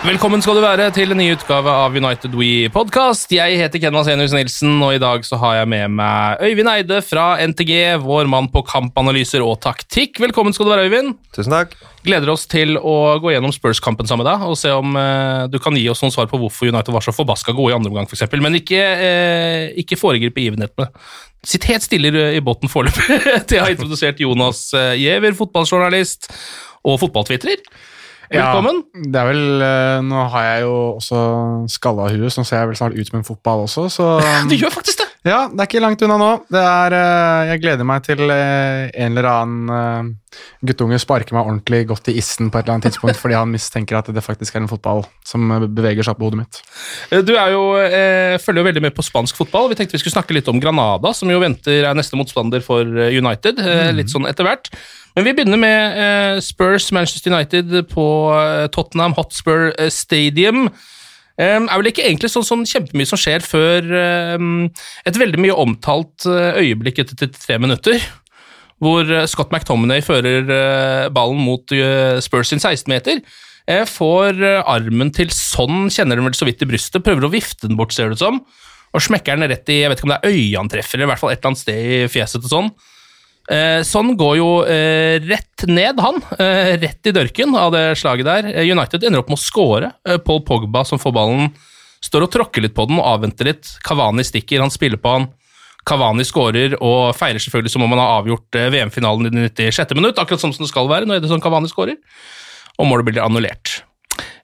Velkommen skal du være til en ny utgave av United We Podcast. Jeg heter Ken Vasenius Nilsen, og i dag så har jeg med meg Øyvind Eide fra NTG, vår mann på kampanalyser og taktikk. Velkommen skal du være, Øyvind. Tusen takk. Gleder oss til å gå gjennom Spurs-kampen sammen med deg og se om eh, du kan gi oss noen svar på hvorfor United var så forbaska gode i andre omgang, f.eks. Men ikke, eh, ikke foregripe begivenhetene. Sitt helt stille i- i båten foreløpig til jeg har introdusert Jonas eh, Giæver, fotballjournalist og fotballtvitrer. Velkommen. Ja, det er vel, eh, Nå har jeg jo også skalla hue, så nå ser jeg vel snart ut med en fotball også. Så Du gjør faktisk det! ja, det er ikke langt unna nå. Det er, eh, jeg gleder meg til eh, en eller annen guttunge sparker meg ordentlig godt i issen på et eller annet tidspunkt fordi han mistenker at det faktisk er en fotball som beveger seg opp på hodet mitt. Du jo, eh, følger jo veldig med på spansk fotball. Vi tenkte vi skulle snakke litt om Granada, som jo venter er neste motstander for United. eh, Litt sånn etter hvert. Men vi begynner med eh, Spurs Manchester United på eh, Tottenham Hotspur eh, Stadium. Det er vel ikke egentlig sånn, sånn kjempemye som skjer før et veldig mye omtalt øyeblikk etter 33 minutter. Hvor Scott McTominay fører ballen mot Spurs sin 16-meter. Eh, får armen til sånn, kjenner den vel så vidt i brystet, prøver å vifte den bort, ser det ut som, og smekker den rett i jeg vet ikke om det er øyet han treffer, eller i hvert fall et eller annet sted i fjeset og sånn. Eh, sånn går jo eh, rett ned, han. Eh, rett i dørken av det slaget der. United ender opp med å score. Paul Pogba, som får ballen, står og tråkker litt på den og avventer litt. Kavani stikker, han spiller på han. Kavani skårer og feirer selvfølgelig som om han har avgjort VM-finalen i det 96. minutt, akkurat som det skal være når Edison Kavani skårer. Og målet blir annullert.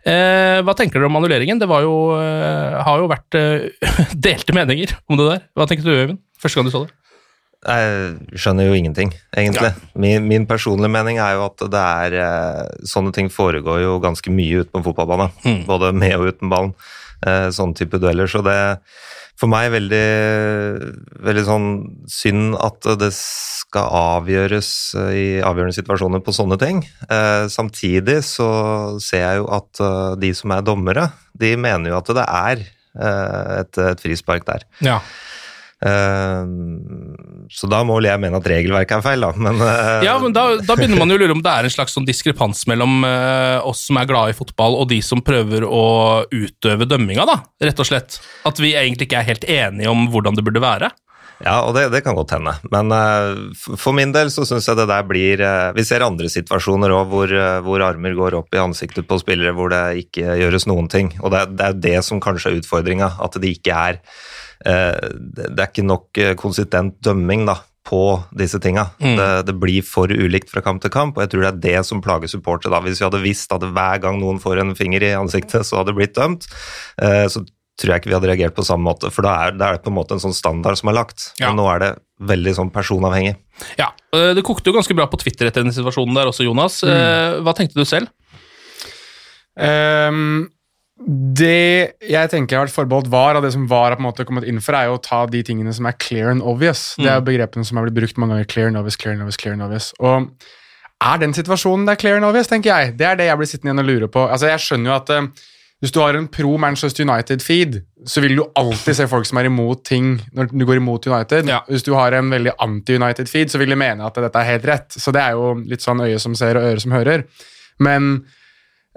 Eh, hva tenker dere om annulleringen? Det jo, eh, har jo vært eh, delte meninger om det der. Hva tenker du, Øyvind? Første gang du så det? Jeg skjønner jo ingenting, egentlig. Min, min personlige mening er jo at det er eh, Sånne ting foregår jo ganske mye ute på en fotballbane. Mm. Både med og uten ballen. Eh, sånne type dueller. Så det for meg veldig, veldig sånn synd at det skal avgjøres eh, i avgjørende situasjoner på sånne ting. Samtidig så ser jeg jo at de som er dommere, de mener jo at det er et, et frispark der. Ja. Så da må vel jeg mene at regelverket er feil, da. Men, uh... Ja, men da, da begynner man jo å lure om det er en slags sånn diskrepans mellom uh, oss som er glade i fotball, og de som prøver å utøve dømminga, da, rett og slett. At vi egentlig ikke er helt enige om hvordan det burde være. Ja, og det, det kan godt hende. Men uh, for min del så syns jeg det der blir Vi ser andre situasjoner òg hvor, hvor armer går opp i ansiktet på spillere hvor det ikke gjøres noen ting. Og det, det er det som kanskje er utfordringa, at det ikke er Det det er ikke nok eh, konsistent dømming da, på disse tinga. Mm. Det, det blir for ulikt fra kamp til kamp, og jeg tror det er det som plager supportere. da. Hvis vi hadde visst at hver gang noen får en finger i ansiktet, så hadde det blitt dømt, eh, så tror jeg ikke vi hadde reagert på samme måte. For da er, da er det på en måte en sånn standard som er lagt. Ja. Men nå er det veldig sånn personavhengig. Ja, eh, Det kokte jo ganske bra på Twitter etter den situasjonen der også, Jonas. Mm. Hva tenkte du selv? Ehm, det jeg tenker har vært forbeholdt VAR, av det som VAR på en måte kommet inn for, er jo å ta de tingene som er clear and obvious. Det er jo begrepene som har blitt brukt mange ganger. Clear and obvious, clear and obvious, clear and obvious. Og Er den situasjonen det er clear and obvious, tenker jeg. Det er det jeg blir sittende igjen og lure på. Altså, Jeg skjønner jo at uh, hvis du har en pro Manchester United-feed, så vil du alltid se folk som er imot ting når du går imot United. Ja. Hvis du har en veldig anti-United-feed, så vil de mene at dette er helt rett. Så det er jo litt sånn øye som ser og øre som hører. Men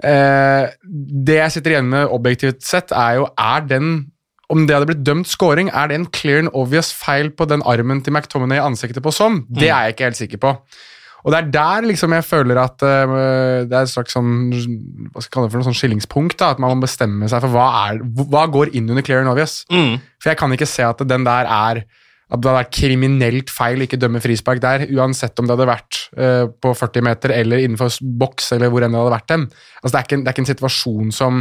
det jeg sitter igjen med objektivt sett, er jo er den om det hadde blitt dømt scoring, er det en clear and obvious feil på den armen til McTominay i ansiktet på Som? Det er jeg ikke helt sikker på. Og det er der liksom jeg føler at uh, det er et slags sånn hva skal jeg kalle det for noe sånn skillingspunkt. da, At man må bestemme seg for hva, er, hva går inn under clear and obvious. Mm. For jeg kan ikke se at den der er at det vært kriminelt feil ikke dømme frispark der, uansett om det hadde vært uh, på 40 meter eller innenfor boks, eller hvor enn det hadde vært dem. Altså, det, er ikke det er ikke en situasjon som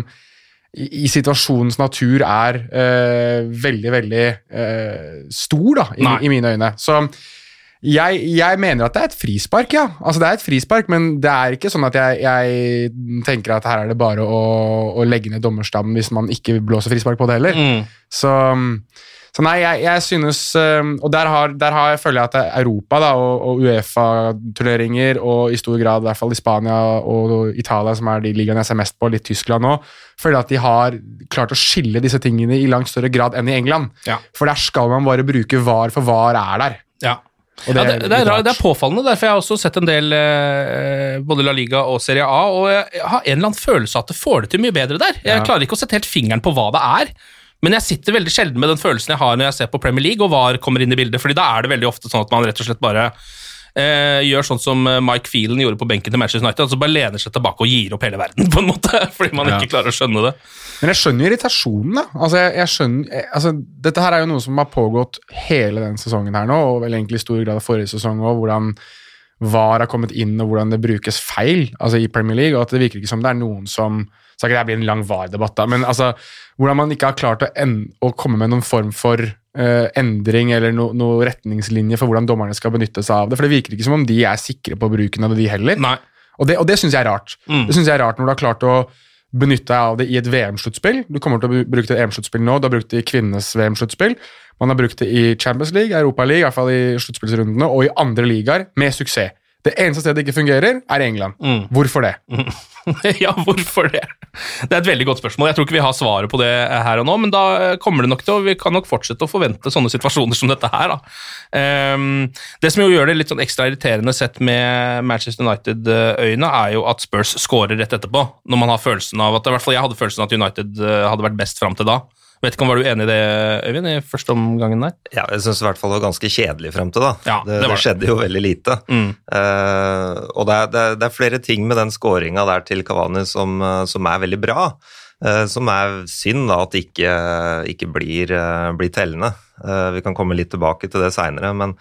i, i situasjonens natur er uh, veldig, veldig uh, stor, da, i, i mine øyne. Så jeg, jeg mener at det er et frispark, ja. Altså, det er et frispark, men det er ikke sånn at jeg, jeg tenker at her er det bare å, å legge ned dommerstammen hvis man ikke blåser frispark på det heller. Mm. Så, så nei, jeg, jeg synes um, Og der, har, der har jeg, føler jeg at Europa da, og, og Uefa-turneringer, og i stor grad i hvert fall i Spania og Italia, som er de ligaene jeg ser mest på, litt Tyskland nå, føler at de har klart å skille disse tingene i langt større grad enn i England. Ja. For der skal man bare bruke var, for var er der. Ja. Og Det, ja, det, det, er, det er påfallende, derfor jeg har også sett en del eh, både La Liga og Serie A, og jeg, jeg har en eller annen følelse av at det får det til mye bedre der. Jeg Ja. klarer ikke å sette helt fingeren på hva det er, men jeg sitter veldig sjelden med den følelsen jeg har når jeg ser på Premier League og VAR kommer inn i bildet, fordi da er det veldig ofte sånn at man rett og slett bare eh, gjør sånn som eh, Mike Phelan gjorde på benken til Manchester United, altså bare lener seg tilbake og gir opp hele verden, på en måte, fordi man Ja. ikke klarer å skjønne det. Men jeg skjønner jo irritasjonen, da. Altså, jeg, jeg skjønner, jeg, altså, dette her er jo noe som har pågått hele den sesongen her nå, og vel egentlig i stor grad forrige sesong òg, hvordan VAR har kommet inn, og hvordan det brukes feil altså i Premier League, og at det virker ikke som det er noen som så ikke det blir en lang VAR-debatt, da, men altså, hvordan man ikke har klart å, å komme med noen form for uh, endring eller no, noen retningslinje for hvordan dommerne skal benytte seg av det. For det virker ikke som om de er sikre på bruken av det, de heller. Nei. Og det, og det syns jeg er rart. Mm. Det synes jeg er rart når du har klart å benytte deg av det i et VM-sluttspill. Du kommer til å bruke det i EM-sluttspill nå, du har brukt det i kvinnenes VM-sluttspill. Man har brukt det i Champions League, Europa League, i hvert fall i sluttspillsrundene, og i andre ligaer med suksess. Det eneste stedet det ikke fungerer, er England. Mm. Hvorfor det? ja, hvorfor det? Det er et veldig godt spørsmål. Jeg tror ikke vi har svaret på det her og nå, men da kommer det nok til å Vi kan nok fortsette å forvente sånne situasjoner som dette her. Ehm, det som jo gjør det litt sånn ekstra irriterende sett med Manchester United-øyne, er jo at Spurs scorer rett etterpå. Når man har følelsen av at I hvert fall jeg hadde følelsen av at United eh, hadde vært best fram til da. Vet ikke om Var du enig i det, Øyvind, i første omgangen der? Ja, jeg syns i hvert fall det var ganske kjedelig frem til da. Ja, det, det det det. skjedde jo veldig lite. Mm. Uh, og det er, det, er, det er flere ting med den skåringa der til Kavani som, eh, som er veldig bra. Uh, som er synd da at ikke, ikke blir, uh, blir tellende. Uh, vi kan komme litt tilbake til det seinere, men,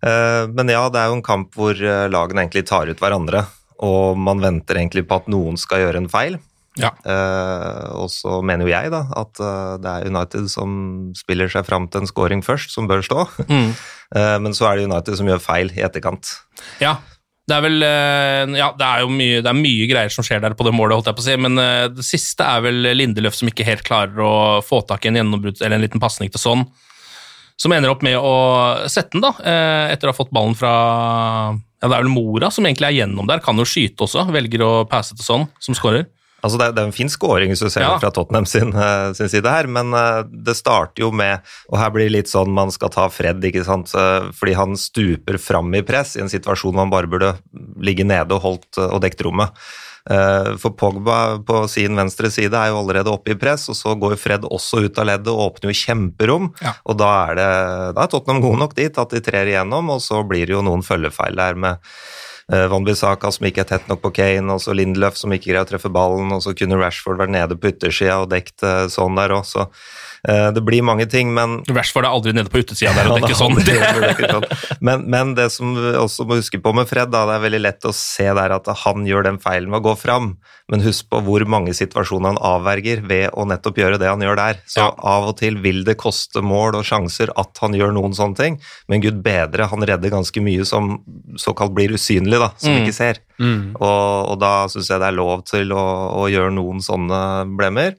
men ja, det er jo en kamp hvor lagene egentlig tar ut hverandre. Og man venter egentlig på at noen skal gjøre en feil. Ja. Uh, og så mener jo jeg da at uh, det er United som spiller seg fram til en scoring først, som bør stå. Mm. Uh, men så er det United som gjør feil i etterkant. Ja. Det er vel Ja, det er jo mye, det er mye greier som skjer der på det målet, holdt jeg på å si, men det siste er vel Lindeløf som ikke helt klarer å få tak i en gjennombrudd eller en liten pasning til sånn. Som ender opp med å sette den, da, etter å ha fått ballen fra Ja, det er vel Mora som egentlig er gjennom der, kan jo skyte også, velger å passe til sånn, som skårer. Altså det, er- det er en fin scoring hvis du ser Ja. det fra Tottenham sin, eh, sin side her, men eh, det starter jo med Og her blir det litt sånn man skal ta Fred, ikke sant, Eh, fordi han stuper fram i press i en situasjon hvor han bare burde ligge nede og holdt og dekt rommet. For Pogba på sin venstre side er jo allerede oppe i press, og så går Fred også ut av leddet og åpner jo kjemperom. Ja. Og da er, det, da er Tottenham gode nok dit at de trer igjennom, og så blir det jo noen følgefeil der med Van Bissaka som ikke er tett nok på Kane, og så Lindelöf som ikke greier å treffe ballen, og så kunne Rashford vært nede på yttersida og dekt eh, sånn der òg, så eh, det blir mange ting, men Rashford er aldri nede på utesida der og Ja, sånn. det ikke sånn. Men, men det som vi også må huske på med Fred, da, det er veldig lett å se der at han gjør den feilen med å gå fram, men husk på hvor mange situasjoner han avverger ved å nettopp gjøre det han gjør der. Så Ja. av og til vil det koste mål og sjanser at han gjør noen sånne ting, men gud bedre, han redder ganske mye som såkalt blir usynlig, da, som vi ikke ser. Og, og da syns jeg det er lov til å, å gjøre noen sånne blemmer.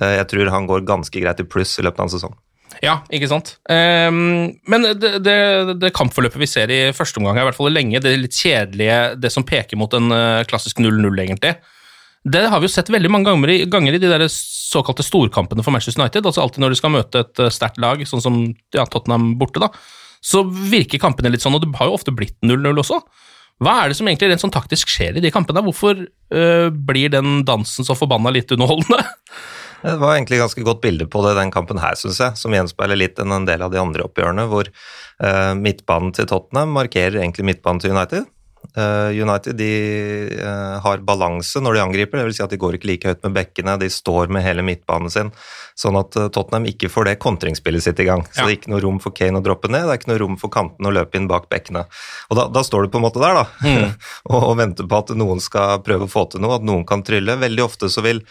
Eh, Jeg tror han går ganske greit i pluss i løpet av en sesong. Ja, ikke sant. Um, men det, det, det kampforløpet vi ser i første omgang, er i hvert fall lenge, det litt kjedelige, det som peker mot en eh, klassisk 0-0, egentlig, det har vi jo sett veldig mange ganger i, ganger i de der såkalte storkampene for Manchester United. altså Alltid når de skal møte et eh, sterkt lag, sånn som ja, Tottenham borte, da, så virker kampene litt sånn, og det har jo ofte blitt 0-0 også. Hva er det som egentlig rent sånn taktisk skjer i de kampene? Hvorfor øh, blir den dansen så forbanna litt underholdende? Det var egentlig ganske godt bilde på det den kampen her, syns jeg, som gjenspeiler litt enn en del av de andre oppgjørene, hvor eh, midtbanen til Tottenham markerer egentlig midtbanen til United. Eh, United de eh, har balanse når de angriper, dvs. Si at de går ikke like høyt med bekkene, de står med hele midtbanen sin, sånn at eh, Tottenham ikke får det kontringsspillet sitt i gang. Så Ja. det er ikke noe rom for Kane å droppe ned, det er ikke noe rom for kantene å løpe inn bak bekkene. Og da, da står du på en måte der, da, og, og venter på at noen skal prøve å få til noe, at noen kan trylle. Veldig ofte så vil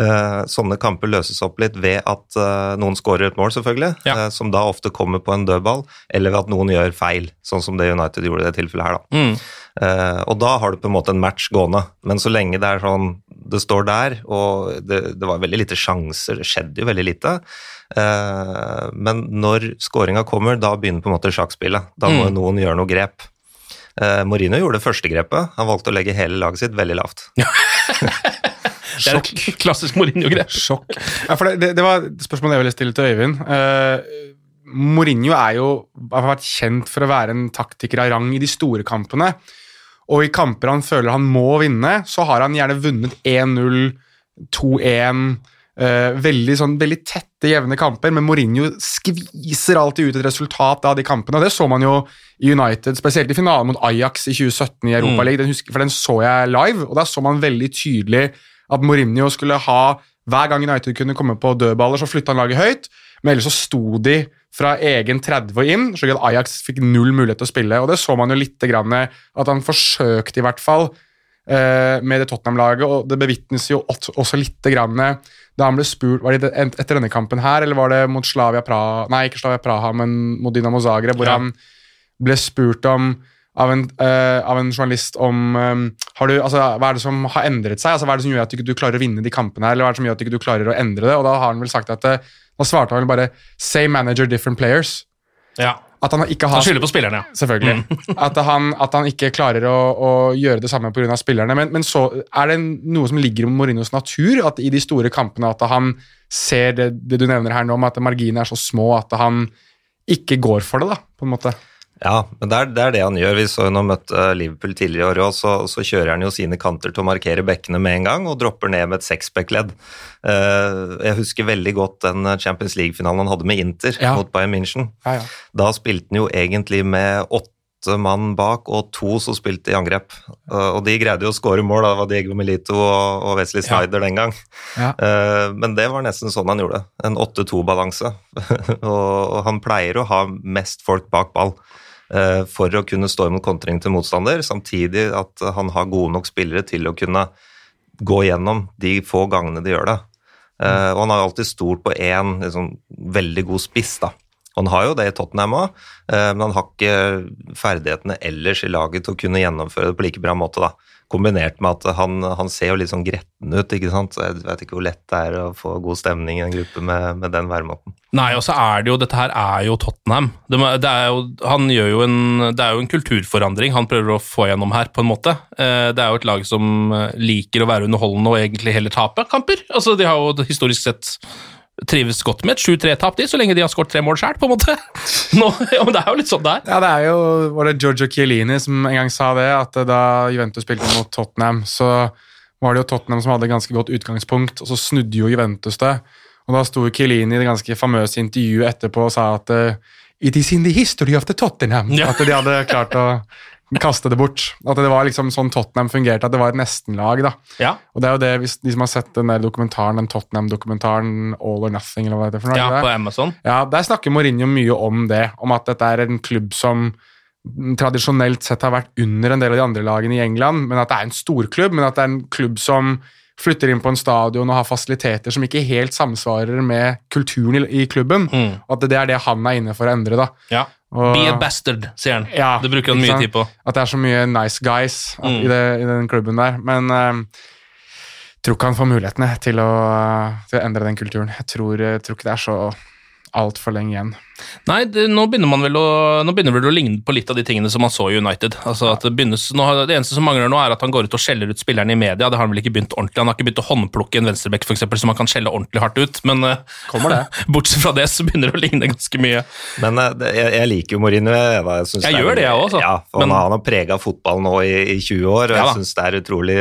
eh, sånne kamper løses opp litt ved at eh, noen skårer et mål, selvfølgelig, Ja. eh, som da ofte kommer på en dødball, eller ved at noen gjør feil, sånn som det United gjorde i det tilfellet her, da. Mm. Eh, og da har du på en måte en match gående, men så lenge det er sånn det står der, og det, det var veldig lite sjanser, det skjedde jo veldig lite, eh, men når skåringa kommer, da begynner på en måte sjakkspillet. Da må Mm. noen gjøre noe grep. Eh, Mourinho gjorde det første grepet, han valgte å legge hele laget sitt veldig lavt. Det er et klassisk Mourinho-grep. Sjokk. Ja, for det, det, det var et spørsmål jeg ville stille til Øyvind. Uh, Mourinho er jo, har vært kjent for å være en taktiker av rang i de store kampene. Og i kamper han føler han må vinne, så har han gjerne vunnet 1-0, 2-1 eh, veldig, sånn, veldig tette, jevne kamper, men Mourinho skviser alltid ut et resultat av de kampene. og Det så man jo i United, spesielt i finalen mot Ajax i 2017 i Europa League. Den, for den så jeg live, og da så man veldig tydelig at Mourinho skulle ha Hver gang United kunne komme på dødballer, så flytta han laget høyt, men ellers så sto de fra egen 30 og inn, slik at Ajax fikk null mulighet til å spille. og Det så man jo litt grann, at han forsøkte, i hvert fall, eh, med det Tottenham-laget, og det bevitnes jo også litt grann, da han ble spurt Var det etter denne kampen her, eller var det mot Slavia Praha Nei, ikke Slavia Praha, men mot Dinamo Zagreb, hvor Ja. han ble spurt om av en, uh, av en journalist om um, har du, altså, hva er det som har endret seg. Altså, hva er det som gjør at du ikke du klarer å vinne de kampene, her, eller hva er det som gjør at du ikke du klarer å endre det? Og Da har han vel sagt at eh, Da svarte han vel bare 'same manager, different players'. Ja. At han ikke Han har skylder på spillerne, ja. Selvfølgelig. At, han, at han ikke klarer å, å gjøre det samme pga. spillerne. Men, men så er det noe som ligger i Mourinhos natur, at i de store kampene at han ser det, det du nevner her nå, om at marginene er så små at han ikke går for det, da, på en måte. Ja, men det er, det er det han gjør. Vi så jo møtte Liverpool tidligere i år òg, så, så kjører han jo sine kanter til å markere bekkene med en gang og dropper ned med et seksbekkledd. Uh, jeg husker veldig godt den Champions League-finalen han hadde med Inter Ja. mot Bayern München. Ja, ja. Da spilte han jo egentlig med åtte mann bak og to som spilte i angrep. Og de greide jo å skåre mål, da var Diego Melito og, Wesley Snyder den gang. Ja. Men det var nesten sånn han gjorde. En 8-2-balanse. og, han pleier å ha mest folk bak ball eh, for å kunne stå imot kontring til motstander, samtidig at han har gode nok spillere til å kunne gå gjennom de få gangene de gjør det. Eh, og han har alltid stolt på én liksom, veldig god spiss, da. Han har jo det i Tottenham òg, men han har ikke ferdighetene ellers i laget til å kunne gjennomføre det på like bra måte, da. Kombinert med at han, han ser jo litt sånn gretten ut, ikke sant. Så jeg vet ikke hvor lett det er å få god stemning i en gruppe med, med den væremåten. Nei, og så er det jo Dette her er jo Tottenham. Det, det, er jo, han gjør jo en, det er jo en kulturforandring han prøver å få gjennom her, på en måte. Eh, Det er jo et lag som eh, liker å være underholdende og egentlig heller tape kamper. Altså, De har jo historisk sett trives godt med et 7-3-tap, de, så lenge de har skåret tre mål sjøl, på en måte. Nå, ja, men det er jo litt sånn det er. Ja, det er jo Var det Giorgio Chiellini som en gang sa det? At da Juventus spilte mot Tottenham, så var det jo Tottenham som hadde ganske godt utgangspunkt, og så snudde jo Juventus det. Og da sto Chiellini i det ganske famøse intervjuet etterpå og sa at eh, It is in the history of the Tottenham. Ja. At de hadde klart å kaste det bort. At det var liksom sånn Tottenham fungerte, at det var et nestenlag. da. Ja, Og det er jo det, hvis de som har sett den der dokumentaren, den Tottenham-dokumentaren All or Nothing, eller hva det er for noe. ja det? på Amazon. Ja, Der snakker Mourinho mye om det, om at dette er en klubb som tradisjonelt sett har vært under en del av de andre lagene i England, men at det er en storklubb, men at det er en klubb som flytter inn på en stadion og har fasiliteter som ikke helt samsvarer med kulturen i, i klubben. Mm. At det er det han er inne for å endre. da. Ja. Og- Be a bastard, sier han. Ja, det bruker han mye sant? tid på. At det er så mye nice guys at, Mm. i, det, i den klubben der. Men eh, tror ikke han får mulighetene til å, til å endre den kulturen. Jeg tror, jeg tror ikke det er så altfor lenge igjen. Nei, det, nå begynner man vel å, nå begynner vel å ligne på litt av de tingene som man så i United. Altså at Det begynnes, nå, det eneste som mangler nå, er at han går ut og skjeller ut spillerne i media. Det har han vel ikke begynt ordentlig. Han har ikke begynt å håndplukke en venstrebekk, for eksempel, som han kan skjelle ordentlig hardt ut. Men eh, Kommer det. bortsett fra det, så begynner det å ligne ganske mye. Men eh, jeg, jeg liker jo Mourinho. Jeg, jeg, synes Jeg er gjør det, jeg òg. Ja, for Men- han, har prega fotball nå i, i 20 år, og Ja jeg syns det er utrolig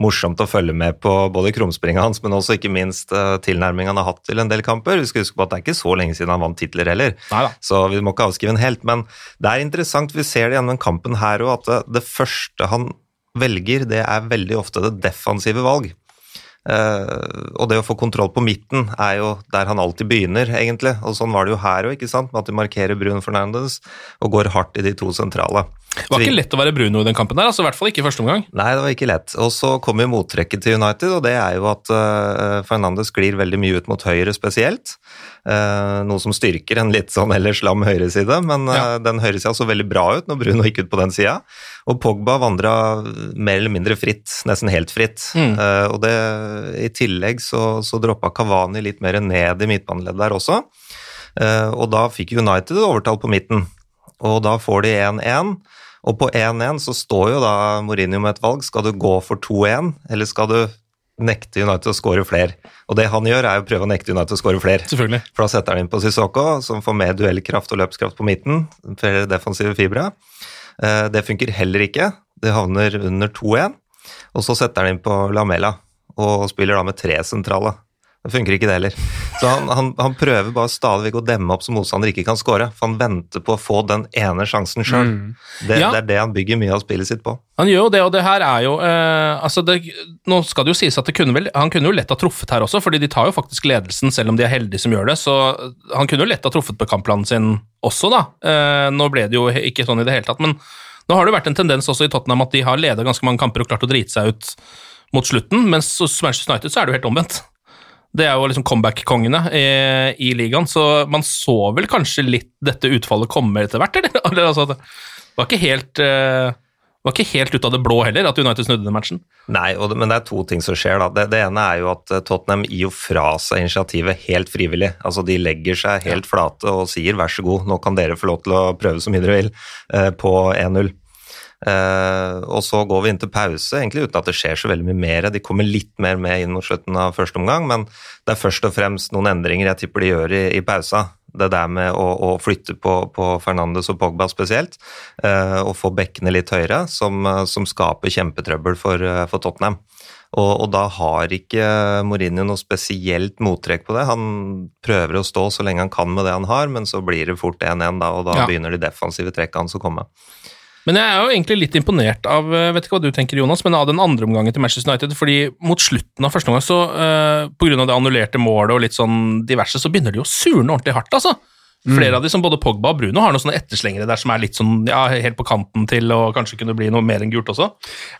morsomt å følge med på både krumspringet hans, men også ikke minst uh, tilnærmingen han har hatt til en del kamper. Vi skal huske på at det er ikke så lenge siden han vant titler heller, Neida. så vi må ikke avskrive en helt. Men det er interessant, vi ser det gjennom den kampen her òg, at det, det første han velger, det er veldig ofte det defensive valg. Uh, og det å få kontroll på midten er jo der han alltid begynner, egentlig. Og sånn var det jo her òg, med at de markerer Bruno Fernandes og går hardt i de to sentrale. Det var ikke lett å være Bruno i den kampen der, altså, i hvert fall ikke i første omgang. Nei, det var ikke lett. Og så kommer mottrekket til United, og det er jo at uh, Fernandes sklir veldig mye ut mot høyre spesielt. Uh, noe som styrker en litt sånn ellers lam høyreside, men uh, Ja. den høyresida så veldig bra ut når Bruno gikk ut på den sida. Og Pogba vandra mer eller mindre fritt, nesten helt fritt. Mm. Uh, og det, i tillegg så, så droppa Kavani litt mer ned i midtbaneleddet der også. Og da fikk United overtall på midten, og da får de 1-1. Og på 1-1 så står jo da Mourinho med et valg. Skal du gå for 2-1, eller skal du nekte United å skåre flere? Og det han gjør, er å prøve å nekte United å skåre flere. Selvfølgelig. For da setter han inn på Sissoko, som får mer duellkraft og løpskraft på midten. Flere defensive fibre. Eh, Det funker heller ikke. Det havner under 2-1. Og så setter han inn på Lamella, og spiller da med tre sentrale. Det funker ikke det heller. Så han, han, han prøver bare stadig å demme opp så motstander ikke kan skåre. For han venter på å få den ene sjansen sjøl. Det, Ja. det er det han bygger mye av spillet sitt på. Han gjør jo det, og det her er jo eh, altså det, Nå skal det jo sies at det kunne vel, han kunne jo lett ha truffet her også, fordi de tar jo faktisk ledelsen, selv om de er heldige som gjør det. Så han kunne jo lett ha truffet på kampplanen sin også, da. Eh, nå ble det jo ikke sånn i det hele tatt, men nå har det jo vært en tendens også i Tottenham at de har ledet ganske mange kamper og klart å drite seg ut mot slutten, mens hos Manchester United så er det jo helt omvendt. Det er jo liksom comeback-kongene i, i ligaen, så man så vel kanskje litt dette utfallet komme etter hvert, eller? eller altså, det var ikke helt eh, var ikke helt ut av det blå heller at United snudde den matchen. Nei, det, men det er to ting som skjer. da. Det, det ene er jo at eh, Tottenham gir jo fra seg initiativet helt frivillig. Altså De legger seg helt flate og sier vær så god, nå kan dere få lov til å prøve så mye dere vil eh, på 1-0. Eh, og så går vi inn til pause, egentlig uten at det skjer så veldig mye mer. De kommer litt mer med inn mot slutten av første omgang, men det er først og fremst noen endringer jeg tipper de gjør i, i pausa. Det der med å, å flytte på, på Fernandes og Pogba spesielt, eh, og få bekkene litt høyere, som, eh, som skaper kjempetrøbbel for, for Tottenham. Og, og da har ikke Mourinho noe spesielt mottrekk på det. Han prøver å stå så lenge han kan med det han har, men så blir det fort 1-1, da, og da Ja. begynner de defensive trekkene hans å komme. Men jeg er jo egentlig litt imponert av jeg vet ikke hva du tenker, Jonas, men av den andre omgangen til Manchester United. fordi mot slutten av første omgang, så uh, pga. det annullerte målet og litt sånn diverse, så begynner de å surne ordentlig hardt, altså. Flere av de som både Pogba og Bruno har noen sånne etterslengere der som er litt sånn, ja, helt på kanten til å kanskje kunne bli noe mer enn gult også.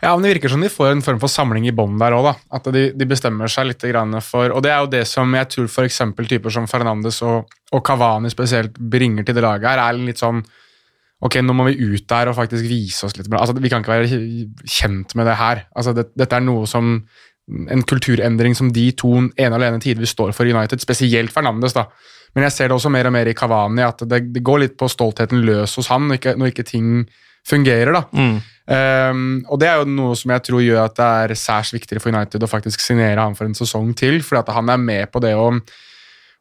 Ja, men Det virker som de får en form for samling i bånn der òg. At de, de bestemmer seg litt for Og det er jo det som jeg tror f.eks. typer som Fernandes og, og Cavani spesielt bringer til det laget her, er litt sånn Ok, nå må vi ut der og faktisk vise oss litt. Altså, Vi kan ikke være kjent med det her. Altså, det, Dette er noe som en kulturendring som de to ene og alene tidvis står for United, spesielt Fernandes. da. Men jeg ser det også mer og mer i Cavani, at det, det går litt på stoltheten løs hos han når ikke, når ikke ting fungerer. da. Um, og det er jo noe som jeg tror gjør at det er særs viktigere for United å faktisk signere han for en sesong til, fordi at han er med på det å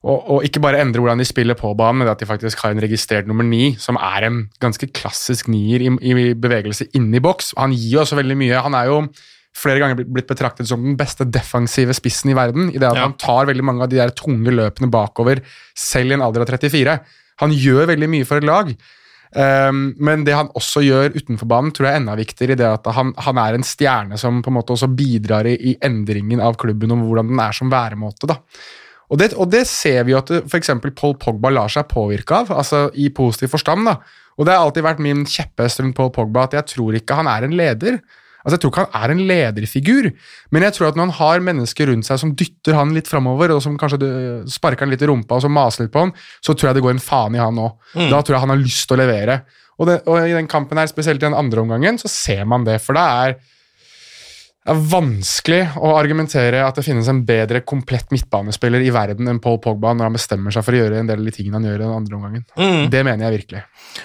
og, og ikke bare endre hvordan de spiller på banen, men at de faktisk har en registrert nummer ni, som er en ganske klassisk nier i, i bevegelse inni boks. Han gir også veldig mye. Han er jo flere ganger blitt- betraktet som den beste defensive spissen i verden, i det at Ja. han tar veldig mange av de der tunge løpene bakover, selv i en alder av 34. Han gjør veldig mye for et lag. Um, men det han også gjør utenfor banen, tror jeg er enda viktigere i det at han, han er en stjerne som på en måte også bidrar i, i endringen av klubben om hvordan den er som væremåte. da. Og det, og det ser vi jo at f.eks. Paul Pogba lar seg påvirke av, altså i positiv forstand. da. Og det har alltid vært min kjepphest rundt Paul Pogba at jeg tror ikke han er en leder. Altså Jeg tror ikke han er en lederfigur, men jeg tror at når han har mennesker rundt seg som dytter han litt framover, og som kanskje sparker han litt i rumpa og som maser litt på han, så tror jeg det går en faen i han òg. Da tror jeg han har lyst til å levere. Og, det, og i den kampen her, spesielt i den andre omgangen, så ser man det, for det er det er vanskelig å argumentere at det finnes en bedre komplett midtbanespiller i verden enn Paul Pogba når han bestemmer seg for å gjøre en del av de tingene han gjør i den andre omgangen. Mm. Det mener jeg virkelig.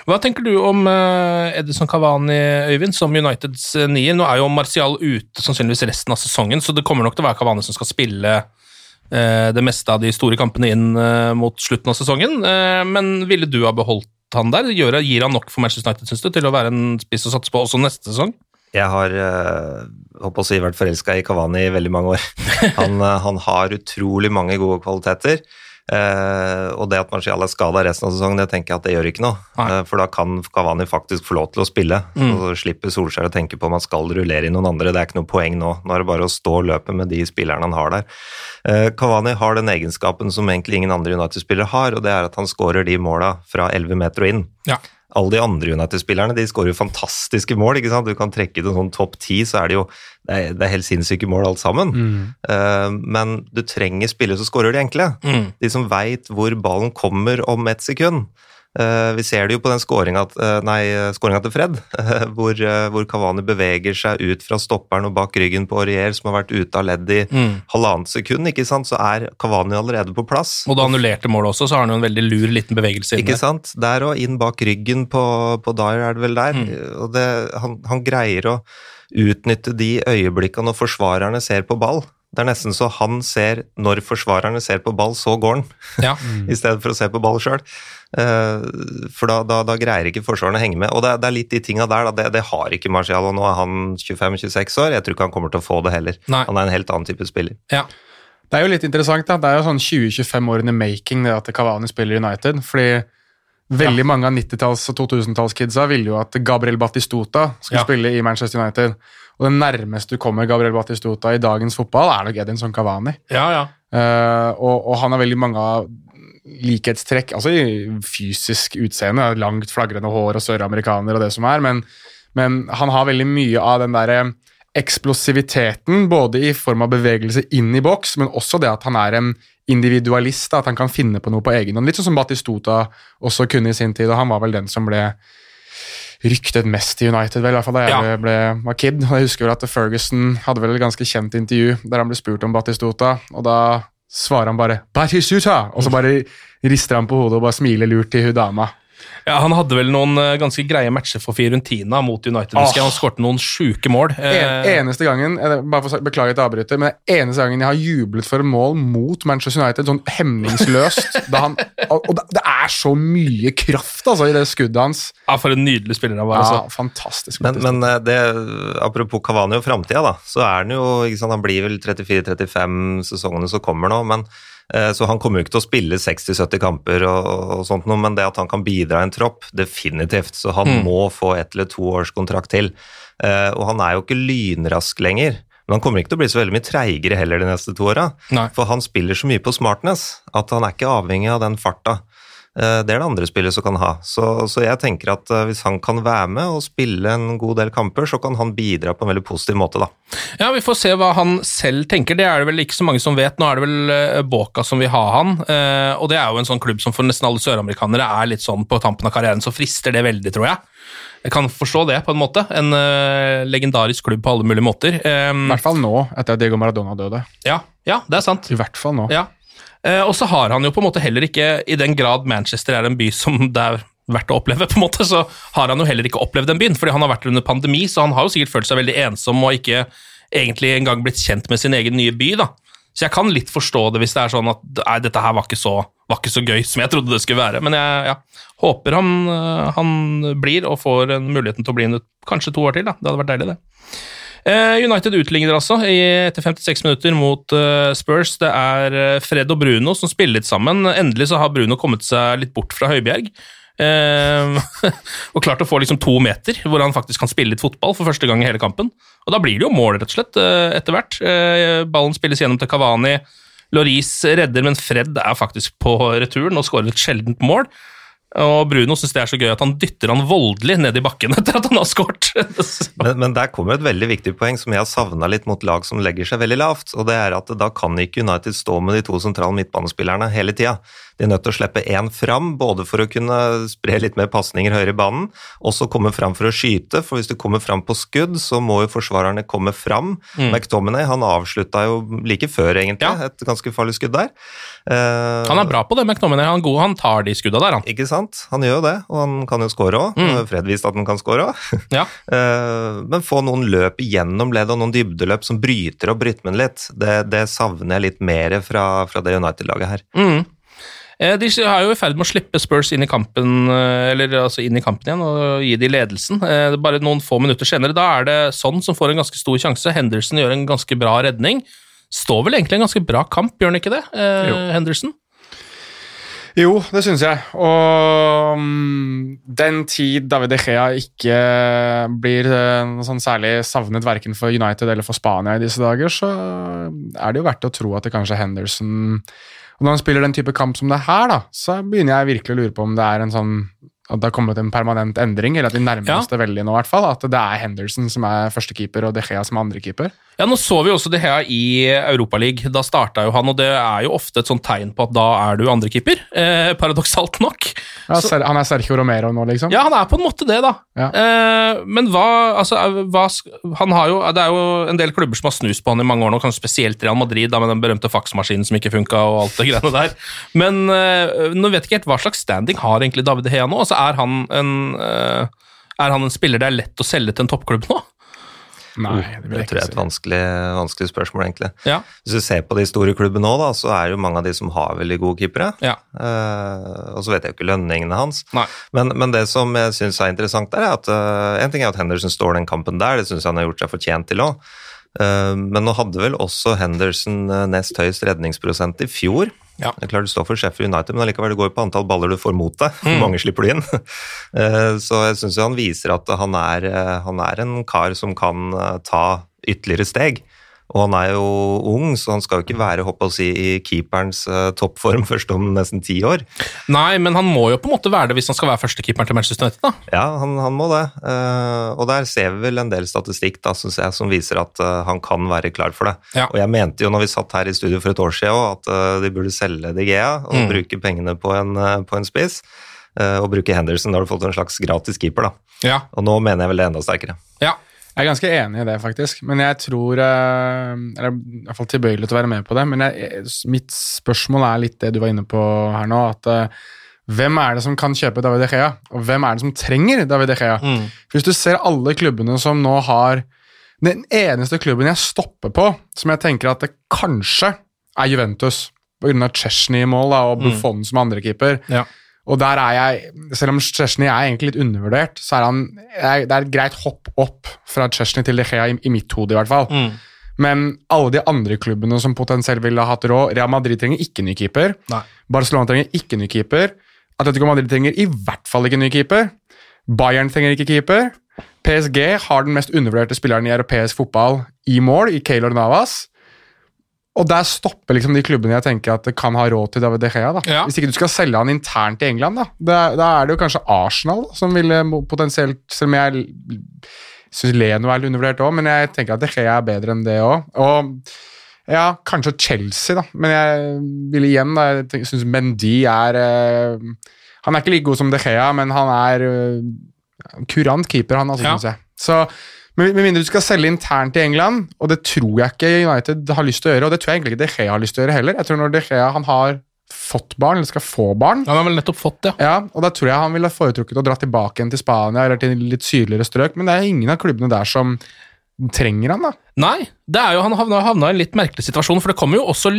Hva tenker du om eh, Edison Cavani, Øyvind, som Uniteds eh, nier? Nå er jo Martial ute sannsynligvis resten av sesongen, så det kommer nok til å være Cavani som skal spille eh, det meste av de store kampene inn mot slutten av sesongen. Men ville du ha beholdt han der? Gir han nok for Manchester United synes du, til å være en spiss å satse på også neste sesong? Jeg har håper å si, vært forelska i Kavani i veldig mange år. Han, eh, han har utrolig mange gode kvaliteter. Eh, og det at Marcial er skada resten av sesongen, det tenker jeg at det gjør ikke noe. Eh, for da kan Kavani faktisk få lov til å spille. Mm. Og så slipper Solskjær å tenke på om han skal rullere i noen andre. Det er ikke noe poeng nå. Nå er det bare å stå og løpe med de spillerne han har der. Eh, Kavani har den egenskapen som egentlig ingen andre United-spillere har, og det er at han skårer de måla fra 11 meter og inn. Ja. Alle de andre United-spillerne de skårer jo fantastiske mål. ikke sant? Du kan trekke ut en sånn topp ti, så er det jo det er, det er helt sinnssyke mål alt sammen. Eh, men du trenger spillere som skårer de enkle. Mm. De som veit hvor ballen kommer om ett sekund. Eh, vi ser det jo på den skåringa til Fred, eh, hvor, eh, hvor Kavani beveger seg ut fra stopperen og bak ryggen på Aurier, som har vært ute av ledd i Mm. halvannet sekund, ikke sant? så er Kavani allerede på plass. Og da annullerte målet også, så har han jo en veldig lur liten bevegelse Ikke sant? Der og inn bak ryggen på, på Dyer er det vel der. Og det, han, han greier å utnytte de øyeblikkene når forsvarerne ser på ball. Det er nesten så han ser når forsvarerne ser på ball, så går han. Ja. I stedet for å se på ball sjøl. For da, da, da greier ikke forsvarerne å henge med. Og det, er- det er litt de tinga der, da. Det, det har ikke Marcial, og nå er han 25-26 år. Jeg tror ikke han kommer til å få det heller. Nei. Han er en helt annen type spiller. Ja. Det er jo litt interessant, da. Det er jo sånn 20-25 år in the making det at Cavani spiller United. Fordi veldig mange av 90-talls- og 2000-tallskidsa ville jo at Gabriel Battistuta skulle Ja. spille i Manchester United. Og det nærmeste du kommer Gabriel Batistuta i dagens fotball, er nok Edinson Cavani. ja, ja. Uh, og, og han har veldig mange likhetstrekk, altså i fysisk utseende, langt flagrende hår og søramerikaner og det som er, men, men han har veldig mye av den derre eksplosiviteten, både i form av bevegelse inn i boks, men også det at han er en individualist, at han kan finne på noe på egen hånd. Litt sånn som Batistuta også kunne i sin tid, og han var vel den som ble ryktet mest i United, vel, i hvert fall da jeg Ja. ble, ble, var kid. Og jeg husker vel at Ferguson hadde vel et ganske kjent intervju der han ble spurt om Batistota, og da svarer han bare 'Batistuta!', og så bare rister han på hodet og bare smiler lurt til hun dama. Ja, Han hadde vel noen eh, ganske greie matcher for Fiorentina mot United. Oh. Han skåret noen sjuke mål. En, Eh, eneste gangen eh, bare for, å beklage Beklager at jeg avbryter, men eneste gangen jeg har jublet for et mål mot Manchester United, sånn hemningsløst da han, Og og det, er så mye kraft altså, i det skuddet hans. ja, For en nydelig spiller han var. Ja, altså. fantastisk. Men, men det, apropos Cavani og framtida, da, så er han jo ikke sant, Han blir vel 34-35 sesongene som kommer nå, men så han kommer jo ikke til å spille 60-70 kamper, og, og sånt noe, men det at han kan bidra i en tropp, definitivt. Så han Mm. må få ett eller to års kontrakt til. Eh, og han er jo ikke lynrask lenger. Men han kommer ikke til å bli så veldig mye treigere heller de neste to åra. For han spiller så mye på smartness at han er ikke avhengig av den farta. Eh, Det er det andre spillet som kan ha. Så, så jeg tenker at eh, hvis han kan være med og spille en god del kamper, så kan han bidra på en veldig positiv måte, da. Ja, Vi får se hva han selv tenker. Det er det vel ikke så mange som vet. Nå er det vel eh, Boca som vil ha han, eh, og det er jo en sånn klubb som for nesten alle søramerikanere er litt sånn på tampen av karrieren, så frister det veldig, tror jeg. Jeg kan forstå det, på en måte. En uh, legendarisk klubb på alle mulige måter. Um, I hvert fall nå, etter at Diego Maradona døde. ja, ja, det er sant. I hvert fall nå. Ja. Eh, og så har han jo på en måte heller ikke, i den grad Manchester er en by som det er verdt å oppleve, på en måte, så har han jo heller ikke opplevd den byen, fordi han har vært under pandemi, så han har jo sikkert følt seg veldig ensom og ikke egentlig engang blitt kjent med sin egen nye by, da. Så jeg kan litt forstå det hvis det er sånn at nei, dette her var ikke så, var ikke så gøy som jeg trodde det skulle være, men jeg ja, håper han, eh, han blir og får en muligheten til å bli en kanskje to år til, da. Det hadde vært deilig, det. Eh, United utligner altså etter 56 minutter mot eh, Spurs. Det er eh, Fred og Bruno som spiller litt sammen. Endelig så har Bruno kommet seg litt bort fra Høibjerg. og klart å få liksom to meter, hvor han faktisk kan spille litt fotball for første gang i hele kampen. Og da blir det jo mål, rett og slett, etter hvert. Ballen spilles gjennom til Kavani. Loris redder, men Fred er faktisk på returen og skårer et sjeldent mål. Og Bruno syns det er så gøy at han dytter han voldelig ned i bakken etter at han har skåret. Men, men der kommer et veldig viktig poeng som jeg har savna litt mot lag som legger seg veldig lavt. og det er at Da kan ikke United stå med de to sentrale midtbanespillerne hele tida. De er nødt til å slippe én fram, både for å kunne spre litt mer pasninger høyere i banen, også komme fram for å skyte, for hvis du kommer fram på skudd, så må jo forsvarerne komme fram. Mm. McTominay han avslutta jo like før, egentlig, et ganske farlig skudd der. Eh, Han er bra på det, McTominay. Han god, han tar de skudda der, han. Ikke sant? Han gjør jo det, og han kan jo score òg. Mm. Fred viste at han kan score òg. Ja. Eh, Men få noen løp igjennom ledd og noen dybdeløp som bryter opp rytmen litt, det, det savner jeg litt mer fra, fra det United-laget her. Mm. Eh, De er jo i ferd med å slippe Spurs inn i kampen eh, eller altså inn i kampen igjen og gi de ledelsen. Eh, Bare noen få minutter senere. Da er det sånn som får en ganske stor sjanse. Henderson gjør en ganske bra redning. Står vel egentlig en ganske bra kamp, gjør han ikke det? Jo. Henderson? Jo, det syns jeg. Og mm, den tid David De Gea ikke blir sånn særlig savnet verken for United eller for Spania i disse dager, så er det jo verdt å tro at det kanskje er Henderson Og når han spiller den type kamp som det er her, da, så begynner jeg virkelig å lure på om det er en sånn at det har kommet en permanent endring, eller at vi nærmer oss det veldig nå, i hvert fall. At det er Henderson som er førstekeeper, og De Gea som er andrekeeper. Ja, Nå så vi også det her i Europaligaen. Da starta jo han, og det er jo ofte et sånt tegn på at da er du andrekeeper. Eh, paradoksalt nok. Ja, Så- han er Sergio Romero nå, liksom. Ja, han er på en måte det, da. Ja. Eh, men hva, altså, hva han har jo, Det er jo en del klubber som har snust på han i mange år nå, kanskje spesielt Real Madrid, da, med den berømte faksmaskinen som ikke funka, og alt det greiene der. Men eh, nå vet jeg ikke helt hva slags standing har egentlig David Hea nå. Altså, er han en eh, er han en spiller det er lett å selge til en toppklubb nå? Nei, det Det tror jeg er et vanskelig, vanskelig spørsmål, egentlig. Ja. Hvis du ser på de store klubbene òg, så er det jo mange av de som har veldig gode keepere. Ja. Uh, og så vet jeg jo ikke lønningene hans. Men, men det som jeg syns er interessant der, er at uh, en ting er at Henderson står den kampen der, det syns jeg han har gjort seg fortjent til òg. men nå hadde vel også Henderson eh, nest høyest redningsprosent i fjor. Ja. Det er klart du står for Sheffield United, men allikevel det går på antall baller du får mot deg. Hvor mange slipper du inn? Eh, så jeg syns han viser at han er, eh, han er en kar som kan eh, ta ytterligere steg. Og han er jo ung, så han skal jo ikke være håper å si, i keeperens eh, toppform først om nesten ti år. Nei, men han må jo på en måte være det hvis han skal være førstekeeperen til Manchester United. da. Ja, han, han må det. Eh, og der ser vi vel en del statistikk da, synes jeg, som viser at eh, han kan være klar for det. Ja. Og jeg mente jo når vi satt her i studio for et år siden også, at de burde selge De Gea og Mm. bruke pengene på en, på en spiss. og bruke Henderson. Da har du fått en slags gratis keeper. da. Ja. Og nå mener jeg vel det enda sterkere. ja. Jeg er ganske enig i det, faktisk. Men jeg tror eh, Eller i hvert fall tilbøyelig til å være med på det. Men jeg, mitt spørsmål er litt det du var inne på her nå. at eh, hvem er det som kan kjøpe David De Gea, og hvem er det som trenger David De Gea? Mm. Hvis du ser alle klubbene som nå har Den eneste klubben jeg stopper på, som jeg tenker at det kanskje er Juventus, pga. Chesney i mål da, og Buffon som andrekeeper. Ja. Og der er jeg, selv om Chesney er egentlig litt undervurdert, så er han Det er et greit hopp opp fra Chesney til De Gea, i, i mitt hode i hvert fall. Mm. Men alle de andre klubbene som potensielt ville ha hatt råd Real Madrid trenger ikke ny keeper. Nei. Barcelona trenger ikke ny keeper. Atletico Madrid trenger i hvert fall ikke ny keeper. Bayern trenger ikke keeper. PSG har den mest undervurderte spilleren i europeisk fotball i mål, i Keylor Navas. Og der stopper liksom de klubbene jeg tenker at kan ha råd til David De Gea. da. Ja. Hvis ikke du skal selge han internt i England, da. Da, da er det jo kanskje Arsenal som ville potensielt Selv om jeg syns Leno er undervurdert òg, men jeg tenker at De Gea er bedre enn det òg. Og ja, kanskje Chelsea, da. Men jeg vil igjen, da. Jeg syns Mendy er eh, Han er ikke like god som De Gea, men han er eh, kurant keeper, han, altså, Ja. synes jeg. Så med, mindre du skal selge internt i England, og det tror jeg ikke United har lyst til å gjøre, og det tror jeg egentlig ikke De Gea har lyst til å gjøre heller. Jeg tror når De Gea han har fått barn, eller skal få barn, Han har vel nettopp fått det. ja, og da tror jeg han ville foretrukket å dra tilbake igjen til Spania eller til litt sydligere strøk, men det er ingen av klubbene der som trenger han, da. Nei, det er jo, han havna, havna i en litt merkelig situasjon, for det kom jo også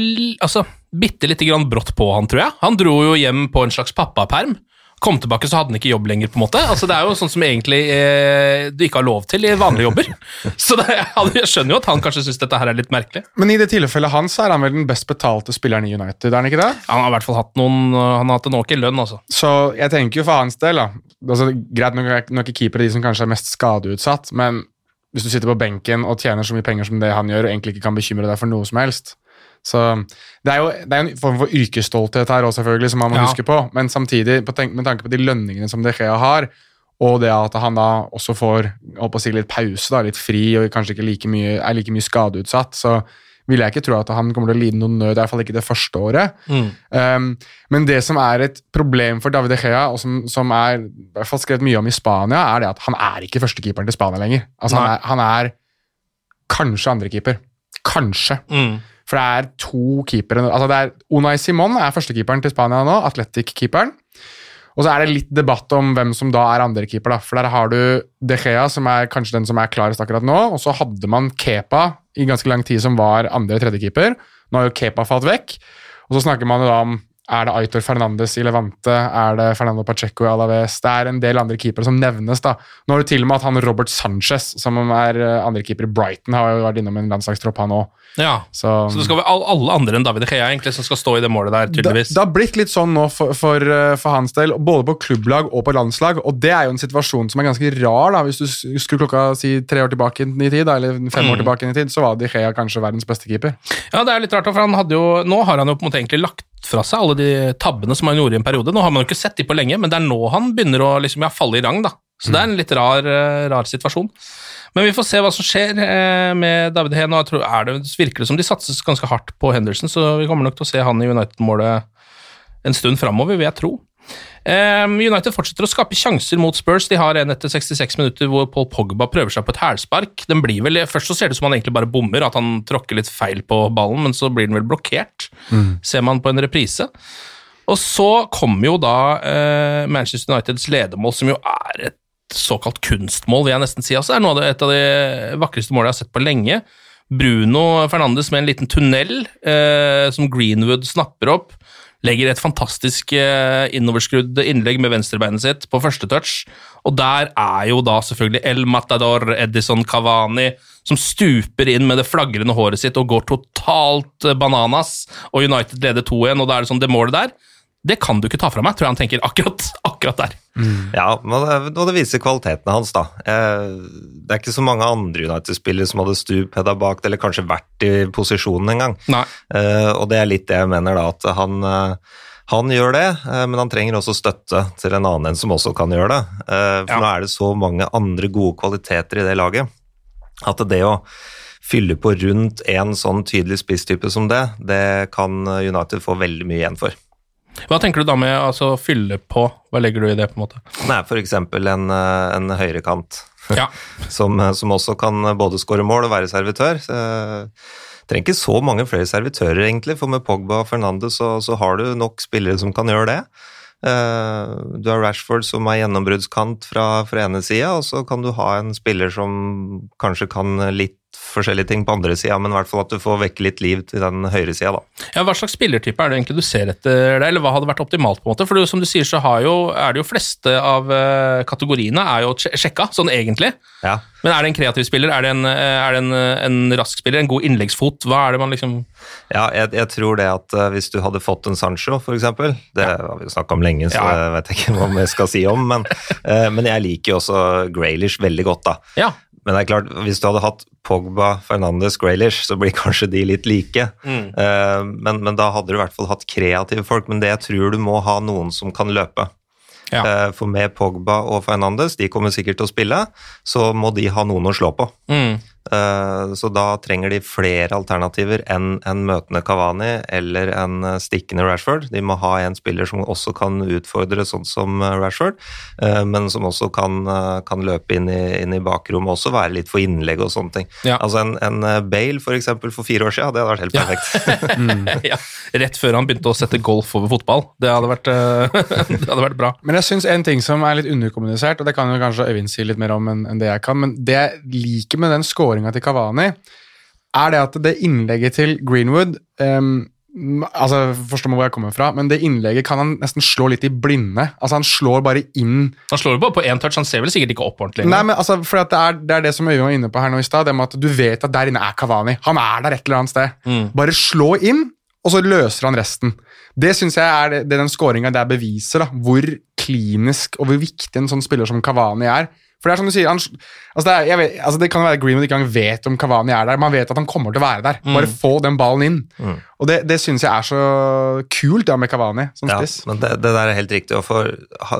altså, bitte lite grann brått på han, tror jeg. Han dro jo hjem på en slags pappaperm. Kom tilbake, så hadde han ikke jobb lenger, på en måte. Altså, det er jo sånn som egentlig eh, du ikke har lov til i vanlige jobber. så det, jeg skjønner jo at han kanskje syns dette her er litt merkelig. Men i det tilfellet hans er han vel den best betalte spilleren i United, er han ikke det? Han har i hvert fall hatt noen Han har hatt en ok lønn, altså. Så jeg tenker jo for hans del, da altså, Greit nok er ikke keepere de som kanskje er mest skadeutsatt, men hvis du sitter på benken og tjener så mye penger som det han gjør, og egentlig ikke kan bekymre deg for noe som helst Så det er jo det er en form for yrkesstolthet her også, selvfølgelig, som man må Ja. huske på, men samtidig, på tenk, med tanke på de lønningene som De Gea har, og det at han da også får si, litt pause, da, litt fri, og kanskje ikke like mye, er like mye skadeutsatt, så vil jeg ikke tro at han kommer til å lide noen nød, i hvert fall ikke det første året. Mm. Um, men det som er et problem for David De Gea, og som, som er i hvert fall skrevet mye om i Spania, er det at han er ikke førstekeeperen til Spania lenger. Altså, han er, han er kanskje andrekeeper. Kanskje. Mm. For det er to keepere altså det er Unai Simon er førstekeeperen til Spania nå, Atletic-keeperen. Og så er det litt debatt om hvem som da er andrekeeper. For der har du De Gea, som er kanskje den som er klarest akkurat nå. Og så hadde man Kepa i ganske lang tid, som var andre-tredjekeeper. Nå har jo Kepa falt vekk. Og så snakker man jo da om er det Aitor Fernandes i Levante? Er det Fernando Pacheco i Alaves? Det er en del andre keepere som nevnes. da. Nå har du til og med at han Robert Sanchez, som er eh, andrekeeper i Brighton, har jo vært innom en landslagstropp, han òg. Ja. Så, Så det skal være alle andre enn David Gea egentlig som skal stå i det målet der, tydeligvis. det har blitt litt sånn nå for, for, eh, for hans del, både på klubblag og på landslag. Og det er jo en situasjon som er ganske rar. da, Hvis du skulle klokka si tre år tilbake i tid, da, eller fem Mm. år tilbake i tid, så var Di Gea kanskje verdens beste keeper. Ja, det er litt rart, for han hadde jo, nå har han jo på en måte egentlig lagt fra seg alle de tabbene som han gjorde i en periode. Nå har man jo ikke sett de på lenge, men det er nå han begynner å liksom, ja, falle i rang. da. Så det er en litt rar, eh, rar situasjon. Men vi får se hva som skjer eh, med David Heen. og jeg tror er det, virker det som de satses ganske hardt på Henderson, så vi kommer nok til å se han i United-målet en stund framover, vil jeg tro. Eh, United fortsetter å skape sjanser mot Spurs. De har en etter 66 minutter hvor Paul Pogba prøver seg på et hælspark. Den blir vel, Først så ser det ut som han egentlig bare bommer, at han tråkker litt feil på ballen, men så blir den vel blokkert, ser man på en reprise. Og så kommer jo da eh, Manchester Uniteds ledermål, som jo er et såkalt kunstmål, vil jeg nesten si. Altså, det er noe av det, et av de vakreste målene jeg har sett på lenge. Bruno Fernandes med en liten tunnel eh, som Greenwood snapper opp. Legger et fantastisk eh, innoverskrudd innlegg med venstrebeinet sitt på første touch. Og der er jo da selvfølgelig El Matador Edison Cavani som stuper inn med det flagrende håret sitt og går totalt eh, bananas. Og United leder 2-1, og da er det sånn det målet der. Det kan du ikke ta fra meg, tror jeg han tenker akkurat, akkurat der. Ja, men det, og det viser kvaliteten hans, da. Eh, Det er ikke så mange andre United-spillere som hadde stuphedda bak eller kanskje vært i posisjonen engang. Eh, Og det er litt det jeg mener, da, at han, eh, han gjør det, men han trenger også støtte til en annen enn som også kan gjøre det. For Ja. nå er det så mange andre gode kvaliteter i det laget, at det å fylle på rundt en sånn tydelig spisstype som det, det kan United få veldig mye igjen for. Hva tenker du da med altså, fylle på? Hva legger du i det, på en måte? Nei, f.eks. En, eh, en høyrekant Ja. som, som også kan både skåre mål og være servitør. Så, trenger ikke så mange flere servitører, egentlig, for med Pogba og Fernandes så, så har du nok spillere som kan gjøre det. Eh, du har Rashford som er gjennombruddskant fra, fra ene sida, og så kan du ha en spiller som kanskje kan litt forskjellige ting på andre sida, men i hvert fall at du får vekke litt liv til den høyre sida, da. Ja, Hva slags spillertype er det egentlig du ser etter deg, eller hva hadde vært optimalt? på en måte? For det, som du sier, så har jo, er det jo fleste av eh, kategoriene er jo sjekka, sånn egentlig. Ja. Men er det en kreativ spiller? Er det en, eh, er det en, en rask spiller? En god innleggsfot? Hva er det man liksom Ja, jeg, jeg tror det at eh, hvis du hadde fått en Sancho, for eksempel, det har vi jo snakka om lenge, så Ja. det vet jeg ikke hva jeg skal si om, men, men jeg liker jo også Graylish veldig godt, da. Ja. Men det er klart, hvis du hadde hatt Pogba, Fernandes, Graylish, så blir kanskje de litt like. Mm. Uh, men, men da hadde du i hvert fall hatt kreative folk. Men det jeg tror du må ha noen som kan løpe. Ja. Uh, for med Pogba og Fernandes, de kommer sikkert til å spille, så må de ha noen å slå på. Mm. Eh, Så da trenger de flere alternativer enn en møtende Kavani eller en eh, stikkende Rashford. De må ha en spiller som også kan utfordre sånn som eh, Rashford, eh, men som også kan, kan løpe inn i, inn i bakrommet og også være litt for innlegg og sånne ting. Ja. Altså en, en Bale for eksempel for fire år siden, det hadde vært helt Ja. perfekt. ja. Rett før han begynte å sette golf over fotball. Det hadde vært, det hadde vært bra. Men jeg syns en ting som er litt underkommunisert, og det kan jo kanskje Øyvind si litt mer om enn det jeg kan, men det jeg liker med den scoringa til Kavani, er det at det innlegget til Greenwood um, altså Forstå meg hvor jeg kommer fra, men det innlegget kan han nesten slå litt i blinde. Altså Han slår bare inn Han slår jo bare på én touch, han ser vel sikkert ikke opp ordentlig. Nei, men altså, for det, er, det er det som Øyvind var inne på her nå i stad, det med at du vet at der inne er Kavani. Han er der et eller annet sted. Mm. Bare slå inn, og så løser han resten. Det syns jeg er det, det den scoringa der beviser, da, hvor klinisk og hvor viktig en sånn spiller som Kavani er. For det er som du sier, han, altså det, er, vet, altså det kan være Greenwood ikke engang vet om Cavani er der. Man vet at han kommer til å være der. Bare få den ballen inn. Og det, det syns jeg er så kult da med Cavani som Ja, spiss. men det, det der er helt riktig. Og for,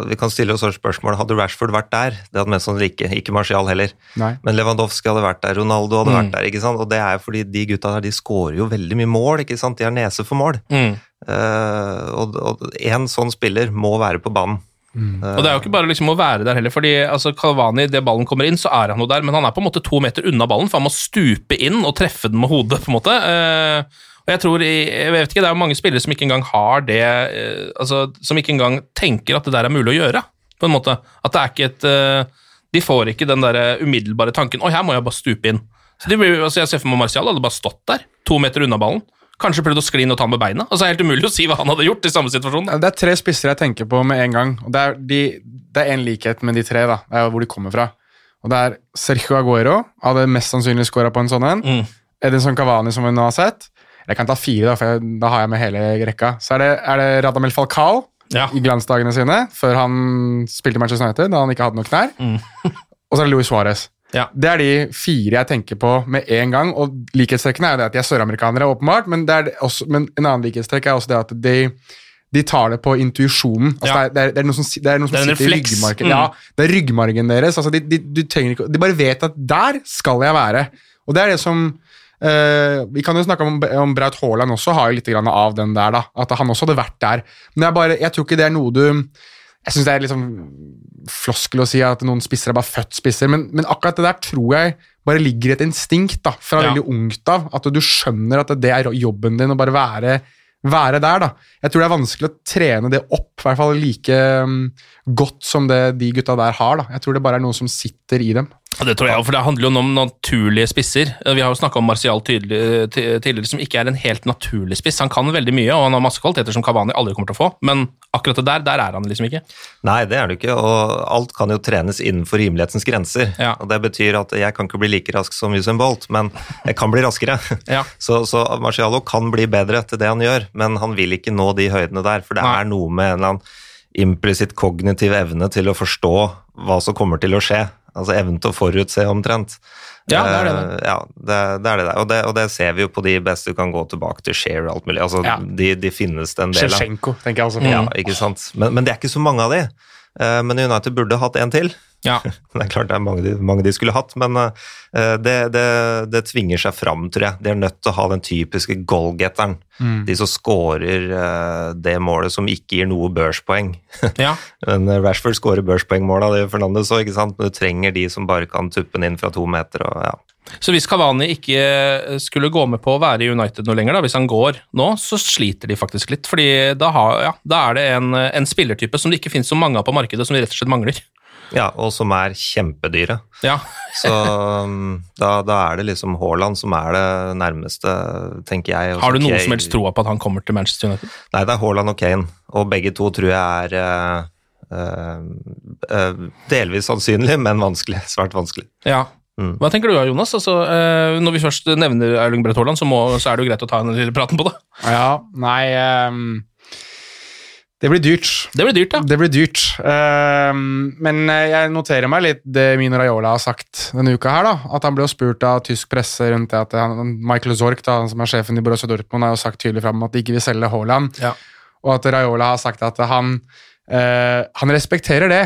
vi kan stille oss også spørsmål Hadde Rashford vært der? Det hadde mest sannsynlig ikke. Ikke Marcial heller. Nei. Men Lewandowski hadde vært der, Ronaldo hadde vært der. ikke sant? Og det er fordi de gutta der de skårer jo veldig mye mål. ikke sant? De har nese for mål. Mm. Eh, og, og en sånn spiller må være på banen. Og det er jo ikke bare liksom å være der heller, fordi altså, Kalvani, det ballen kommer inn, så er han jo der, men han er på en måte to meter unna ballen, for han må stupe inn og treffe den med hodet, på en måte. Eh, og jeg tror, jeg vet ikke, Det er jo mange spillere som ikke engang har det eh, altså, Som ikke engang tenker at det der er mulig å gjøre, på en måte. At det er ikke et eh, De får ikke den der umiddelbare tanken Oi, her må jeg bare stupe inn. Så blir- altså, Jeg ser for meg Martial hadde bare stått der, to meter unna ballen. Kanskje prøvd å skli inn og ta med beina. Altså, det er helt umulig å si hva han hadde gjort i samme situasjon. Det er tre spisser jeg tenker på med en gang. og Det er, de, det er en likhet med de tre, da. Det er hvor de kommer fra. Og det er Sergio Aguero hadde mest sannsynlig scora på en sånn en. Mm. Edinson Cavani, som vi nå har sett. Jeg kan ta fire, da, for jeg, da har jeg med hele rekka. Så er det, er det Radamel Falcao Ja. i glansdagene sine, før han spilte Manchester United, da han ikke hadde noen knær. Og så er det Luis Suárez. Ja. Det er de fire jeg tenker på med en gang. Og likhetstrekkene er jo det at de er søramerikanere, åpenbart, men, er også, men en annen likhetstrekk er også det at de, de tar det på intuisjonen. Altså Ja. det, er, det, er, noe som, det er noe som Det er sitter i ryggmargen. Mm. Ja, det er ryggmargen deres. Altså de, de, ikke, de bare vet at der skal jeg være. Og det er det som eh, Vi kan jo snakke om, om Braut Haaland også, har jo litt av den der. da, At han også hadde vært der. Men jeg, bare, jeg tror ikke det er noe du Jeg syns det er sånn floskel å si at noen spisser er bare født spisser, men, men akkurat det der tror jeg bare ligger et instinkt da, fra Ja. veldig ungt av. At du skjønner at det er jobben din å bare være, være der. da. Jeg tror det er vanskelig å trene det opp, i hvert fall like um, godt som det de gutta der har. da. Jeg tror det bare er noe som sitter i dem. Det tror jeg, for det handler jo om naturlige spisser. Vi har jo snakka om Martial tidligere, som ikke er en helt naturlig spiss. Han kan veldig mye, og han har masse kvaliteter som Cavani aldri kommer til å få, men akkurat det der, der er han liksom ikke. Nei, det er det ikke, og alt kan jo trenes innenfor rimelighetens grenser. Ja. Og Det betyr at jeg kan ikke bli like rask som Usain Bolt, men jeg kan bli raskere. Ja. Så, så Marcialo kan bli bedre til det han gjør, men han vil ikke nå de høydene der, for det Nei. er noe med en eller annen implisitt kognitiv evne til å forstå hva som kommer til å skje. Altså evnen til å forutse omtrent. Ja, det er det. Uh, ja, det, det er det der. Og det, og det ser vi jo på de beste. Du kan gå tilbake til Share og alt mulig. Altså, Ja. de, de finnes det en del av. Shevchenko, tenker jeg også Mm. Ja, ikke sant? Men, men det er ikke så mange av de. Uh, Men United burde hatt en til. Ja. Det er klart det er mange de, mange de skulle hatt, men eh, det, det, det tvinger seg fram, tror jeg. De er nødt til å ha den typiske goalgetteren. De som scorer eh, det målet som ikke gir noe børspoeng. ja. Men eh, Rashford scorer børspoengmål av det Fernandes òg, ikke sant? Men du trenger de som bare kan tuppe den inn fra to meter. og ja. Så hvis Cavani ikke skulle gå med på å være i United noe lenger, da, hvis han går nå, så sliter de faktisk litt. fordi da, har, ja, da er det en, en spillertype som det ikke finnes så mange av på markedet, som de rett og slett mangler. Ja, og som er kjempedyre. Ja, Så um, da, da er det liksom Haaland som er det nærmeste, tenker jeg. Har du noen Kane- som helst troa på at han kommer til Manchester United? Nei, det er Haaland og Kane, og begge to tror jeg er uh, eh, eh, delvis sannsynlig, men vanskelig. Svært vanskelig. Ja. Mm. Hva tenker du da, Jonas? Altså, uh, når vi først nevner Erling Brett Haaland, så, må, så er det jo greit å ta en lille praten på det. Ja, nei ehm, Det blir dyrt. Det blir dyrt, ja. Det blir dyrt. Ehm, men eh, jeg noterer meg litt det Mino Raiola har sagt denne uka. her da, At han ble spurt av tysk presse rundt det at han, Michael Zork, da, som er sjefen i Borussia Dortmund, har jo sagt tydelig fram at de ikke vil selge Haaland. Ja. Og at Raiola har sagt at han, eh, han respekterer det,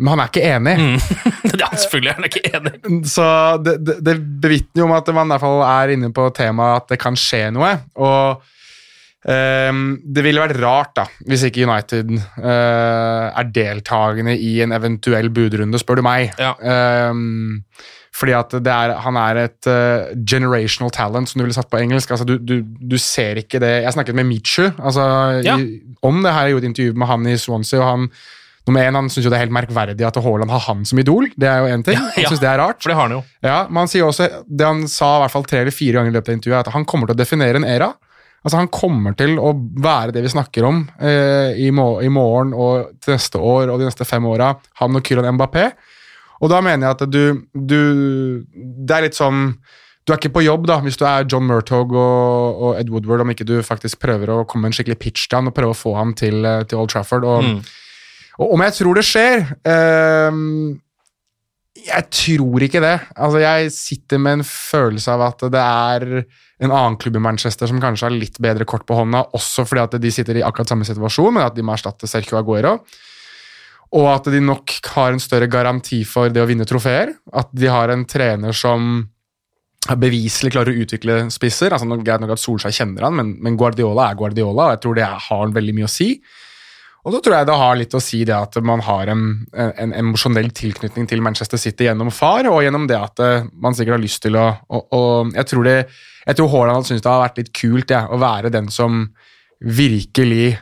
men han er ikke enig. ja, selvfølgelig er han ikke enig. Så det, det, det bevitner jo om at man i hvert fall er inne på temaet at det kan skje noe. Og det ville vært rart da, hvis ikke United eh, er deltakende i en eventuell budrunde, spør du meg. Ja. Ehm, fordi at det er, han er et eh, generational talent, som du ville satt på engelsk. Altså, du, du, du ser ikke det Jeg snakket med Michu altså, Ja. i, om det her. Jeg gjorde et intervju med han i Swansea, og han Nummer en, Han syns det er helt merkverdig at Haaland har han som idol. Det er jo én ting. Ja, Han synes det er rart. For det har han jo. Ja, men han sier også, Det han sa i hvert fall tre eller fire ganger i løpet av intervjuet, er at han kommer til å definere en era. Altså Han kommer til å være det vi snakker om eh, i, må i morgen og til neste år og de neste fem åra. Han og Kylian Mbappé. Og da mener jeg at du, du Det er litt sånn Du er ikke på jobb da, hvis du er John Murtog og, og Ed Woodward, om ikke du faktisk prøver å komme med en skikkelig pitch til han og prøve å få han til, eh, til Old Trafford. og Mm. og om jeg tror det skjer ehm, Jeg tror ikke det. Altså, jeg sitter med en følelse av at det er en annen klubb i Manchester som kanskje har litt bedre kort på hånda, også fordi at de sitter i akkurat samme situasjon, men at de må erstatte Sergio Aguero. Og at de nok har en større garanti for det å vinne trofeer. At de har en trener som beviselig klarer å utvikle spisser. altså Greit nok at Solskjær kjenner han, men, men Guardiola er Guardiola, og jeg tror det har veldig mye å si. Og så tror jeg det har litt å si det at man har en, en, emosjonell tilknytning til Manchester City gjennom far, og gjennom det at eh, man sikkert har lyst til å å, å Jeg tror det, jeg tror Haaland syns det har vært litt kult ja, å være den som virkelig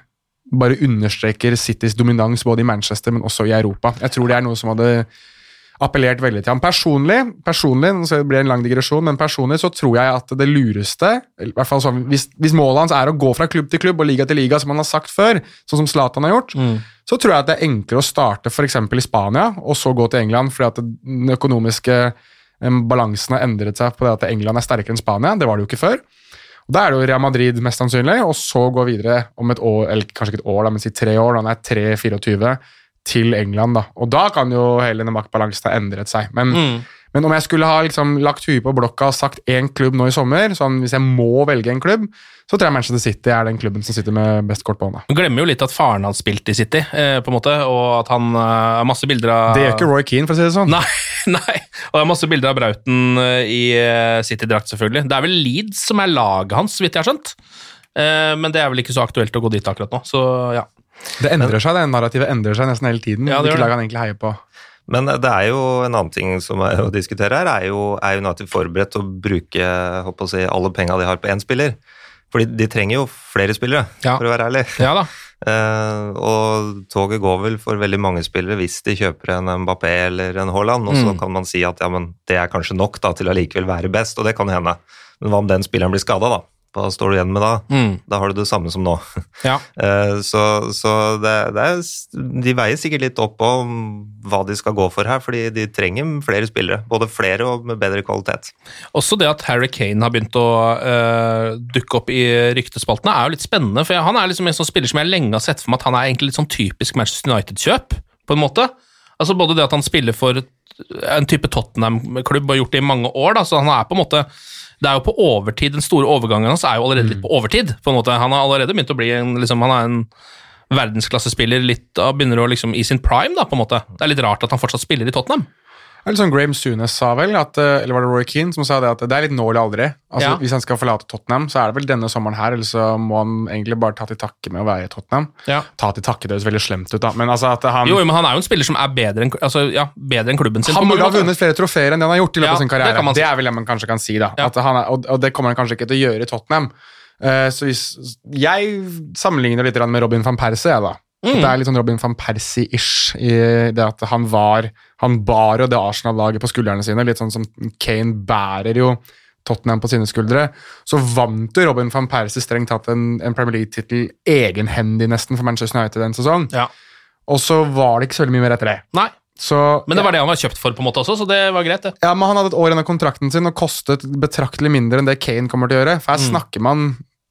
bare understreker Citys dominans både i Manchester, men også i Europa. Jeg tror det er noe som hadde appellert veldig til ham. Personlig, personlig så blir det en lang digresjon, men personlig så tror jeg at det lureste i hvert fall sånn, hvis, hvis målet hans er å gå fra klubb til klubb og liga til liga, som han har sagt før, sånn som Zlatan har gjort, Mm. så tror jeg at det er enklere å starte f.eks. i Spania, og så gå til England, fordi at den økonomiske em, balansen har endret seg på det at England er sterkere enn Spania. Det var det jo ikke før. Og Da er det jo Real Madrid mest sannsynlig, og så gå videre om et år, eller kanskje ikke et år, da, men si tre år, da han er 3-24, til England. da. Og da kan jo hele denne maktbalansen ha endret seg. Men, Mm. men om jeg skulle ha liksom lagt huet på blokka og sagt én klubb nå i sommer, sånn hvis jeg må velge en klubb, så tror jeg Manchester City er den klubben som sitter med best kort på hånda. Man glemmer jo litt at faren hans spilte i City, eh, på en måte, og at han eh, har masse bilder av Det gjør ikke Roy Keane, for å si det sånn. Nei, nei. Og det er masse bilder av Brauten eh, i eh, City-drakt, selvfølgelig. Det er vel Leeds som er laget hans, så vidt jeg har skjønt. Eh, Men det er vel ikke så aktuelt å gå dit akkurat nå, så ja. Det endrer seg, det narrativet endrer seg nesten hele tiden. Ja, det Hvilke lag han egentlig heier på. Men det er jo en annen ting som er å diskutere her, er jo er United forberedt til å bruke å si, alle penga de har på én spiller? Fordi de trenger jo flere spillere, Ja. for å være ærlig. Ja da. Uh, og toget går vel for veldig mange spillere hvis de kjøper en Mbappé eller en Haaland, og så Mm. kan man si at ja, men det er kanskje nok da, til å likevel være best, og det kan hende. Men hva om den spilleren blir skada, da? Hva står du igjen med da? Mm. Da har du det samme som nå. Ja. Eh, Så, så det, det er, de veier sikkert litt opp om hva de skal gå for her, fordi de trenger flere spillere. Både flere og med bedre kvalitet. Også det at Harry Kane har begynt å uh, dukke opp i ryktespaltene, er jo litt spennende. For han er liksom en sånn spiller som jeg lenge har sett for meg at han er egentlig litt sånn typisk Manchester United-kjøp, på en måte. Altså Både det at han spiller for en type Tottenham-klubb og har gjort det i mange år, da, så han er på en måte det er jo på overtid, Den store overgangen hans er jo allerede litt på overtid. på en måte. Han har allerede begynt å bli en, liksom, han er en verdensklassespiller litt, begynner å liksom i sin prime. da, på en måte. Det er litt rart at han fortsatt spiller i Tottenham. Eller sånn Graham Sunes sa vel, at, eh, eller var det Roy Keane som sa det, at det er litt nå eller aldri. Altså, Ja. Hvis han skal forlate Tottenham, så er det vel denne sommeren her, eller så må han egentlig bare ta til takke med å være i Tottenham. Ja. Ta til takke, det høres veldig slemt ut, da, men altså at han Jo, men han er jo en spiller som er bedre enn, altså, ja, bedre enn klubben sin. han må burde ha vunnet flere trofeer enn det han har gjort i løpet av sin det karriere. kan man Det, er vel det man kanskje kan si, da. Er, og, og det kommer han kanskje ikke til å gjøre i Tottenham. Uh, så hvis, Jeg sammenligner litt med Robin van Persie, jeg, da. Mm. Det er litt sånn Robin van Persie-ish i det at han var Han bar jo det Arsenal-laget på skuldrene sine, litt sånn som Kane bærer jo Tottenham på sine skuldre. Så vant jo Robin van Persie strengt tatt en, en Premier League-tittel egenhendig nesten for Manchester United den sesongen. Ja. Og så var det ikke så veldig mye mer etter det. Nei, Så, men det var det han var kjøpt for, på en måte også, så det var greit, det. ja, men Han hadde et år igjen av kontrakten sin og kostet betraktelig mindre enn det Kane kommer til å gjøre. For her snakker man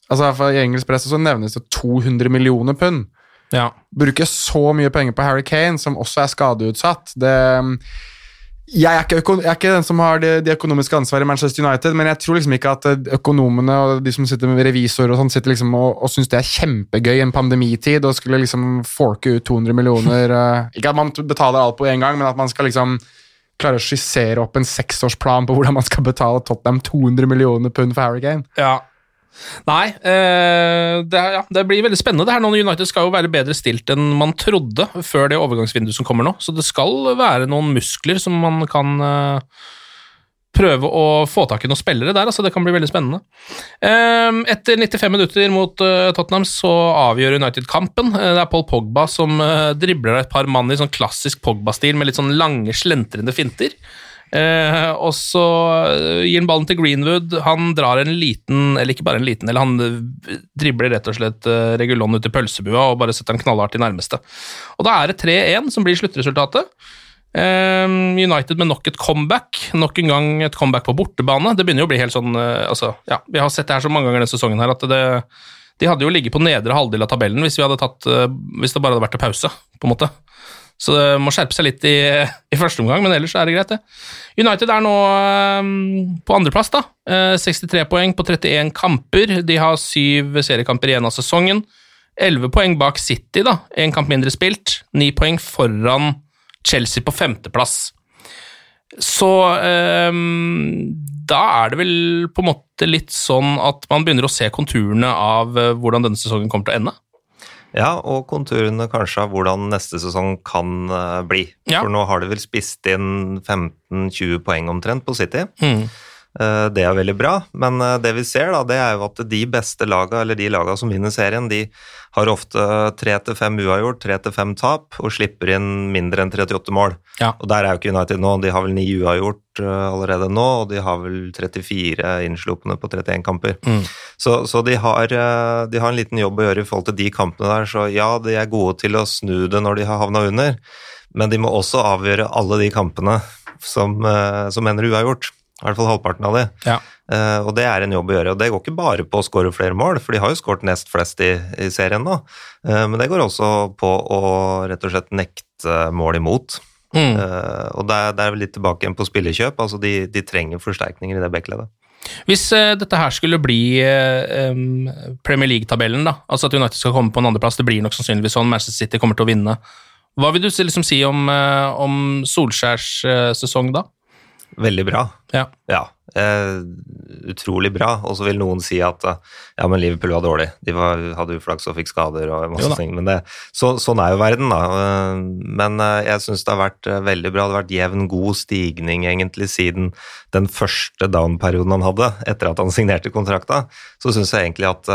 altså I engelsk presse så nevnes det 200 millioner pund. Ja. Bruke så mye penger på Harry Kane, som også er skadeutsatt det, jeg, er ikke jeg er ikke den som har det, de økonomiske ansvaret i Manchester United, men jeg tror liksom ikke at eh, økonomene og de som sitter med revisorer og sånn, sitter liksom og, og syns det er kjempegøy i en pandemitid og skulle liksom forke ut 200 millioner eh, Ikke at man betaler alt på en gang, men at man skal liksom klare å skissere opp en seksårsplan på hvordan man skal betale Tottenham 200 millioner pund for Harry Kane. Ja. Nei, eh, det, ja, det blir veldig spennende. det her nå. United skal jo være bedre stilt enn man trodde før det overgangsvinduet som kommer nå. Så det skal være noen muskler som man kan eh, prøve å få tak i noen spillere der. altså Det kan bli veldig spennende. Eh, etter 95 minutter mot eh, Tottenham så avgjør United kampen. Eh, det er Paul Pogba som uh, dribler et par mann i sånn klassisk Pogba-stil med litt sånn lange, slentrende finter. Eh, og så eh, gir han ballen til Greenwood. Han drar en liten, eller ikke bare en liten, eller han eh, dribler rett og slett eh, Regulon ut i pølsebua og bare setter han knallhardt i nærmeste. Og da er det 3-1 som blir sluttresultatet. Eh, United med nok et comeback. Nok en gang et comeback på bortebane. Det begynner jo å bli helt sånn altså, ja, Vi har sett det her så mange ganger denne sesongen her at det, de hadde jo ligget på nedre halvdel av tabellen hvis, tatt, hvis det bare hadde vært til pause. på en måte. Så det må skjerpe seg litt i, i første omgang, men ellers er det greit, det. United er nå um, på andreplass, da. Eh, 63 poeng på 31 kamper. De har syv seriekamper igjen av sesongen. 11 poeng bak City, da. Én kamp mindre spilt. 9 poeng foran Chelsea på femteplass. Så um, da er det vel på en måte litt sånn at man begynner å se konturene av uh, hvordan denne sesongen kommer til å ende. Ja, og konturene kanskje av hvordan neste sesong kan uh, bli. Ja. For nå har de vel spist inn 15-20 poeng omtrent på City. Mm. Uh, det er veldig bra, men uh, det vi ser, da, det er jo at de beste laga, eller de laga som vinner serien, de har ofte tre til fem uavgjort, tre til fem tap, og slipper inn mindre enn 38 mål. Ja. Og der er jo ikke United nå. De har vel ni uavgjort uh, allerede nå, og de har vel 34 innslupne på 31 kamper. Mm. Så, så de, har, de har en liten jobb å gjøre i forhold til de kampene der. Så ja, de er gode til å snu det når de har havna under, men de må også avgjøre alle de kampene som, som ender uavgjort. I hvert fall halvparten av de. Ja. Uh, og det er en jobb å gjøre. Og det går ikke bare på å skåre flere mål, for de har jo skåret nest flest i, i serien nå. Uh, men det går også på å rett og slett nekte mål imot. Mm. Uh, og det er, det er litt tilbake igjen på spillekjøp. Altså de, de trenger forsterkninger i det backleddet. Hvis dette her skulle bli Premier League-tabellen, da, altså at United skal komme på en andreplass, det blir nok sannsynligvis sånn, Manchester City kommer til å vinne. Hva vil du liksom si om, om Solskjærs sesong da? Veldig bra. Ja. ja eh, utrolig bra. Og så vil noen si at ja, men Liverpool var dårlig. De var, hadde uflaks og fikk skader og masse ting. Men det, så, sånn er jo verden, da. Men jeg syns det har vært veldig bra. Det har vært jevn, god stigning egentlig siden den første down-perioden han hadde, etter at han signerte kontrakta. Så syns jeg egentlig at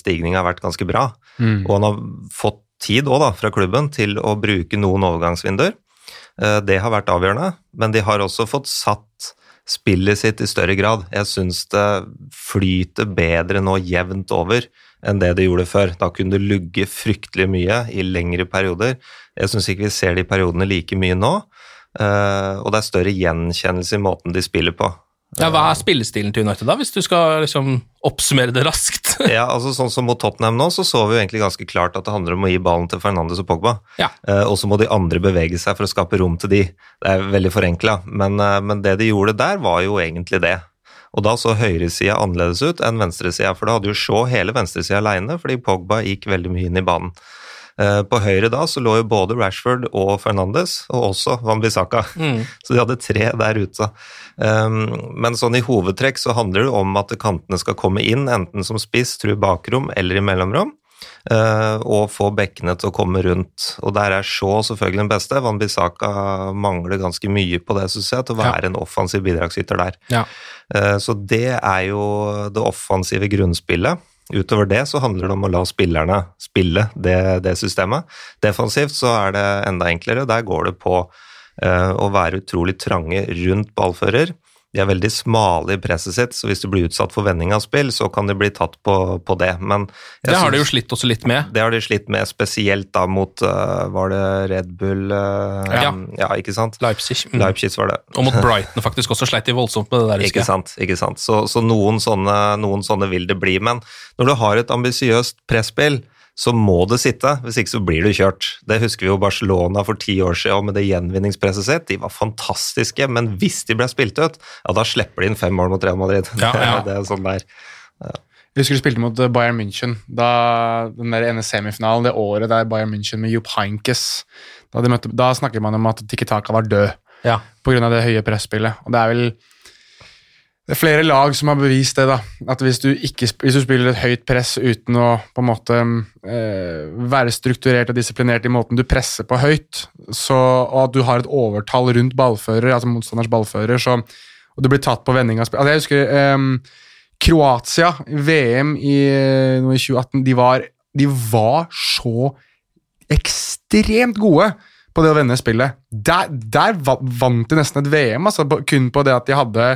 stigninga har vært ganske bra. Mm. Og han har fått tid også, da, fra klubben til å bruke noen overgangsvinduer. Det har vært avgjørende, men de har også fått satt spillet sitt i større grad. Jeg syns det flyter bedre nå jevnt over enn det det gjorde før. Da kunne det lugge fryktelig mye i lengre perioder. Jeg syns ikke vi ser de periodene like mye nå, og det er større gjenkjennelse i måten de spiller på. Ja, Hva er spillestilen til United, da, hvis du skal liksom oppsummere det raskt? ja, altså Sånn som mot Tottenham nå, så så vi jo egentlig ganske klart at det handler om å gi ballen til Fernandes og Pogba. Ja. Eh, og så må de andre bevege seg for å skape rom til de. Det er veldig forenkla, men, eh, men det de gjorde der, var jo egentlig det. Og da så høyresida annerledes ut enn venstresida, for da hadde jo Shaw hele venstresida aleine, fordi Pogba gikk veldig mye inn i banen. På høyre da så lå jo både Rashford og Fernandes, og også Van Bissaka. Mm. Så de hadde tre der ute. Men sånn i hovedtrekk så handler det om at kantene skal komme inn, enten som spiss, true bakrom eller i mellomrom. Og få bekkene til å komme rundt. Og der er Shaw selvfølgelig den beste. Van Bissaka mangler ganske mye på det, syns jeg, til å være Ja. en offensiv bidragsyter der. Ja. Så det er jo det offensive grunnspillet. Utover det så handler det om å la spillerne spille det, det systemet. Defensivt så er det enda enklere. Der går det på uh, å være utrolig trange rundt ballfører. De er veldig smale i presset sitt, så hvis du blir utsatt for vending av spill, så kan de bli tatt på, på det. Men Det har de jo slitt også litt med. det har de slitt med, spesielt da mot eh, Var det Red Bull eh, Ja. ja, ikke sant? Leipzig. Mm. Leipzig var det. Og mot Brighton faktisk også sleit de voldsomt med det der, Ikke sant. ikke sant. Så, så noen, sånne, noen sånne vil det bli. Men når du har et ambisiøst presspill, så må det sitte. Hvis ikke så blir du kjørt. Det husker vi jo Barcelona for ti år siden med det gjenvinningspresset sitt. De var fantastiske, men hvis de ble spilt ut, ja, da slipper de inn fem mål mot Real Madrid. Ja, ja. det er sånn der. Jeg husker du spilte mot eh, Bayern München. Da, den der ene semifinalen det året der Bayern München med Jupp Heinkes Da, de møtte, da snakker man om at Tikki Taka var død Ja. pga. det høye presspillet. Og det er vel det er flere lag som har bevist det. da, at Hvis du, ikke, hvis du spiller et høyt press uten å på en måte eh, være strukturert og disiplinert i måten du presser på høyt, så, og at du har et overtall rundt ballfører, altså motstanders ballfører, så, og du blir tatt på vending av spill altså Jeg husker ehm, Kroatia, VM i, eh, nå i 2018, de var, de var så ekstremt gode på det å vende spillet. Der, der vant de nesten et VM, altså, kun på det at de hadde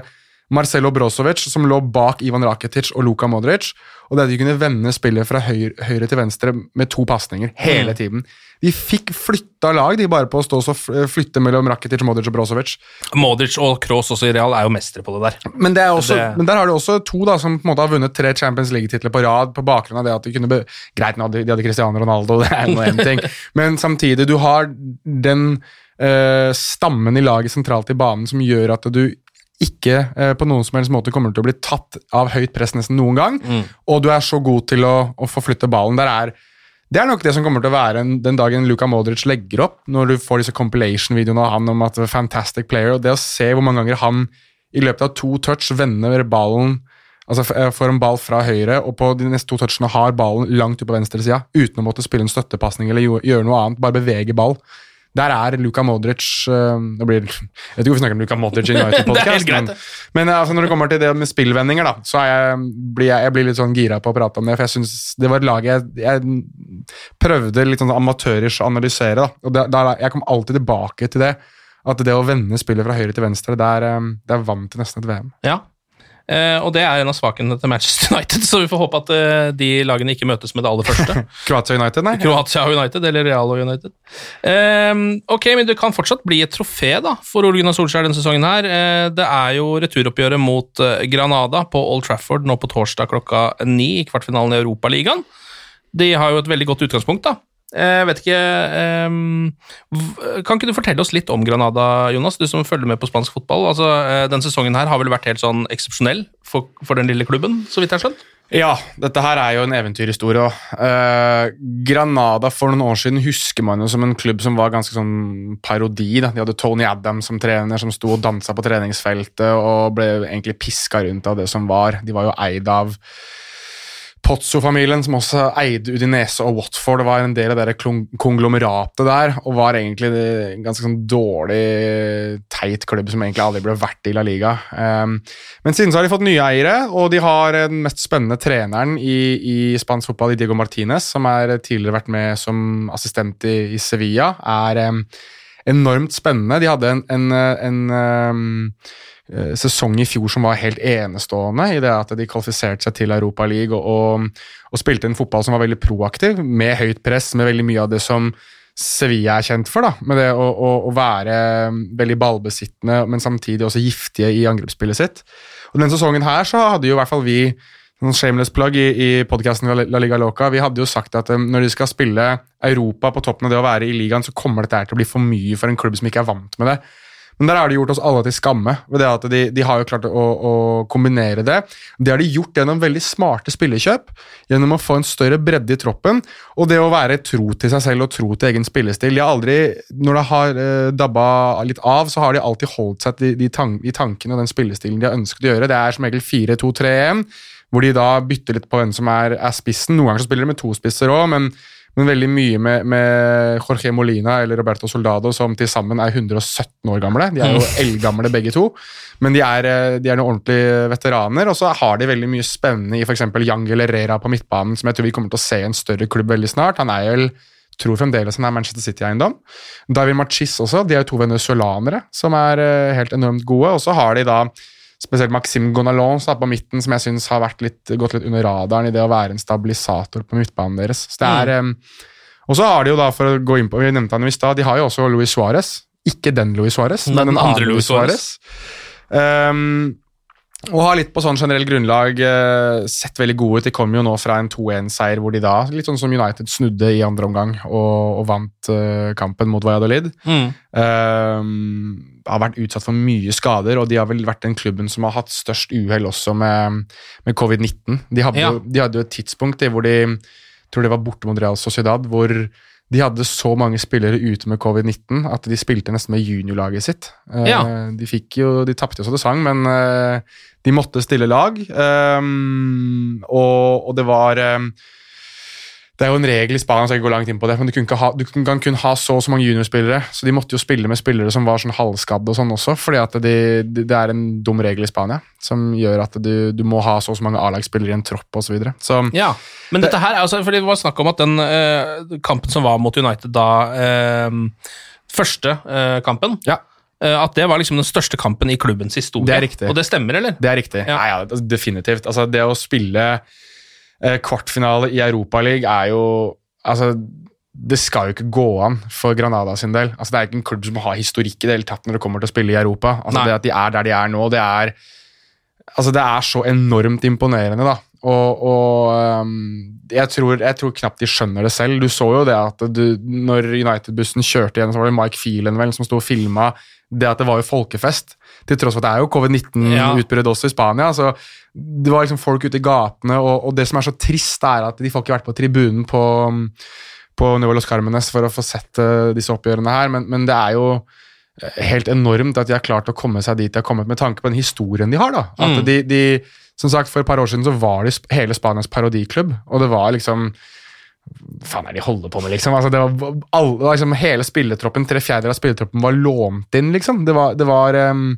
Marcelo Brozovic, som lå bak Ivan Rakitic og Luka Modric. Og det at de kunne vende spillet fra høyre, høyre til venstre med to pasninger hele tiden. De fikk flytta lag, de bare på å stå og flytte mellom Rakitic, Modric og Brozovic. Modric og Kroos også i Real er jo mestere på det der. Men, det også, Det- men der har du også to da, som på en måte har vunnet tre Champions League-titler på rad på bakgrunn av det at de kunne be Greit, nå hadde- de hadde Cristiano Ronaldo, det er nå én ting, men samtidig, du har den eh, stammen i laget sentralt i banen som gjør at du ikke eh, på noen som helst måte kommer til å bli tatt av høyt press nesten noen gang, og du er så god til å, å forflytte ballen. Der er det er nok det som kommer til å være en, den dagen Luka Modric legger opp, når du får disse compilation-videoene av han om at fantastic player, og det å se hvor mange ganger han i løpet av to touch vender ballen altså eh, får en ball fra høyre, og på de neste to touchene har ballen langt ut på venstre sida, uten å måtte spille en støttepasning eller gjøre noe annet, bare bevege ball. Der er Luka Modric øh, det blir, Jeg vet ikke hvorfor vi snakker om Luka Modric i greit, men, men altså, når det kommer til det med spillvendinger, da, så jeg, blir jeg, jeg blir litt sånn gira på å prate om det. For jeg synes det var et lag jeg, jeg prøvde litt sånn amatørisk å analysere. Da. Og da, da, jeg kom alltid tilbake til det. At det å vende spillet fra høyre til venstre, det er, eh, det er vant til nesten et VM. Ja. Eh, og det er en av svakhetene til Manchester United, så vi får håpe at eh, de lagene ikke møtes med det aller første. Kroatia United, nei? Kroatia United, eller Real United. Ehm, ok, men det kan fortsatt bli et trofé da, for Ole Gunnar Solskjær denne sesongen. her. Eh, det er jo returoppgjøret mot Granada på Old Trafford nå på torsdag klokka ni i kvartfinalen i Europaligaen. De har jo et veldig godt utgangspunkt, da. Jeg vet ikke ehm, Kan ikke du fortelle oss litt om Granada, Jonas? Du som følger med på spansk fotball. Altså, Denne Den sesongen her har vel vært helt sånn eksepsjonell for, for den lille klubben, så vidt jeg har skjønt? Ja, dette her er jo en eventyrhistorie. Eh, Granada for noen år siden husker man jo som en klubb som var ganske sånn parodi. Da. De hadde Tony Adams som trener, som sto og dansa på treningsfeltet og ble egentlig piska rundt av det som var. De var jo eid av Pozzo-familien, som også eide Udinese og Watford, var en del av det konglomeratet der, og var egentlig en ganske sånn dårlig, teit klubb som egentlig aldri ble verdt i La Liga. Um, men siden så har de fått nye eiere, og de har den mest spennende treneren i, i spansk fotball, Diego Martinez, som er tidligere vært med som assistent i, i Sevilla, er um, enormt spennende. De hadde en, en, en um, eh, sesong i fjor som var helt enestående, i det at de kvalifiserte seg til Europa League og, og, og spilte en fotball som var veldig proaktiv, med høyt press, med veldig mye av det som Sevilla er kjent for, da, med det å, å, å være veldig ballbesittende, men samtidig også giftige i angrepsspillet sitt. Og Denne sesongen her så hadde jo i hvert fall vi noen shameless plug i, i podkasten La Liga Loca. Vi hadde jo sagt at um, når de skal spille Europa på toppen av det å være i ligaen, så kommer dette her til å bli for mye for en klubb som ikke er vant med det. Men der har de gjort oss alle til skamme. ved det at De, de har jo klart å, å kombinere det. Det har de gjort gjennom veldig smarte spillekjøp, gjennom å få en større bredde i troppen, og det å være tro til seg selv og tro til egen spillestil. De har aldri, Når det har uh, dabba litt av, så har de alltid holdt seg til de, de, de tankene og den spillestilen de har ønsket å gjøre. Det er som regel 4-2-3-1, hvor de da bytter litt på hvem som er, er spissen. Noen ganger så spiller de med to spisser òg, men men veldig mye med, med Jorge Molina eller Roberto Soldado, som til sammen er 117 år gamle. De er jo eldgamle begge to, men de er, eh, de er noen ordentlige veteraner. Og så har de veldig mye spennende i f.eks. Yangel Herrera på midtbanen, som jeg tror vi kommer til å se i en større klubb veldig snart. Han er vel tror fremdeles han er Manchester City-eiendom. David Machis også, de er jo to venezuelanere som er eh, helt enormt gode. Og så har de da spesielt Maxim Gonalons da, på midten, som jeg syns har litt, gått litt under radaren i det å være en stabilisator på midtbanen deres. Så det er, Mm. og så har de jo da, for å gå inn på, vi nevnte han i stad, de har jo også Luis Suárez. Ikke den Luis Suárez, men den andre Luis Suárez. Um, og har litt på sånn generell grunnlag eh, sett veldig gode ut. De kom jo nå fra en 2-1-seier hvor de da, litt sånn som United, snudde i andre omgang og, og vant eh, kampen mot Valladolid. Mm. Um, har vært utsatt for mye skader, og de har vel vært den klubben som har hatt størst uhell også med, med covid-19. De, Ja. de hadde jo et tidspunkt i hvor de tror det var borte mot Real Sociedad, hvor de hadde så mange spillere ute med covid-19 at de spilte nesten med juniorlaget sitt. Eh, Ja. De fikk jo, de tapte så det sang, men eh, de måtte stille lag. Um, og, og det var Det er jo en regel i Spania, så jeg ikke går langt inn på det, men du, kunne ikke ha, du kan kun ha så og så mange juniorspillere, så de måtte jo spille med spillere som var sånn halvskadde og sånn også, fordi at de, de, det er en dum regel i Spania som gjør at du, du må ha så og så mange A-lagsspillere i en tropp osv. Så, videre. så Ja, men dette her, altså, fordi det var snakk om at den eh, kampen som var mot United da, eh, første eh, kampen, Ja. At det var liksom den største kampen i klubbens historie. Det er riktig. Og det stemmer, eller? Det er riktig. Ja. Nei, ja, definitivt. Altså, det å spille kvartfinale i Europaligaen er jo Altså, det skal jo ikke gå an for Granada sin del. Altså, det er ikke en klubb som har historikk i det hele tatt når det kommer til å spille i Europa. Altså, Nei. det at de er der de er nå, det er Altså, det er så enormt imponerende, da. Og, og øhm, jeg, tror, jeg tror knapt de skjønner det selv. Du så jo det at du, når United-bussen kjørte igjen, så var det Mike Phelan vel som sto og filma det at det var jo folkefest. Til tross for at det er jo covid-19-utbrudd også i Spania. så Det var liksom folk ute i gatene, og, og det som er så trist, er at de får ikke vært på tribunen på, på Nuevo Los Carmenes for å få sett eh, disse oppgjørene her, men, men det er jo eh, helt enormt at de har klart å komme seg dit de har kommet, med tanke på den historien de har. da. At Mm. de, de, som sagt, For et par år siden så var de hele Spanias parodiklubb, og det var liksom Hva faen er det de holder på med, liksom? Altså, det var alle, liksom Hele spilletroppen, tre fjerdedeler av spilletroppen var lånt inn, liksom. Det var, det var um,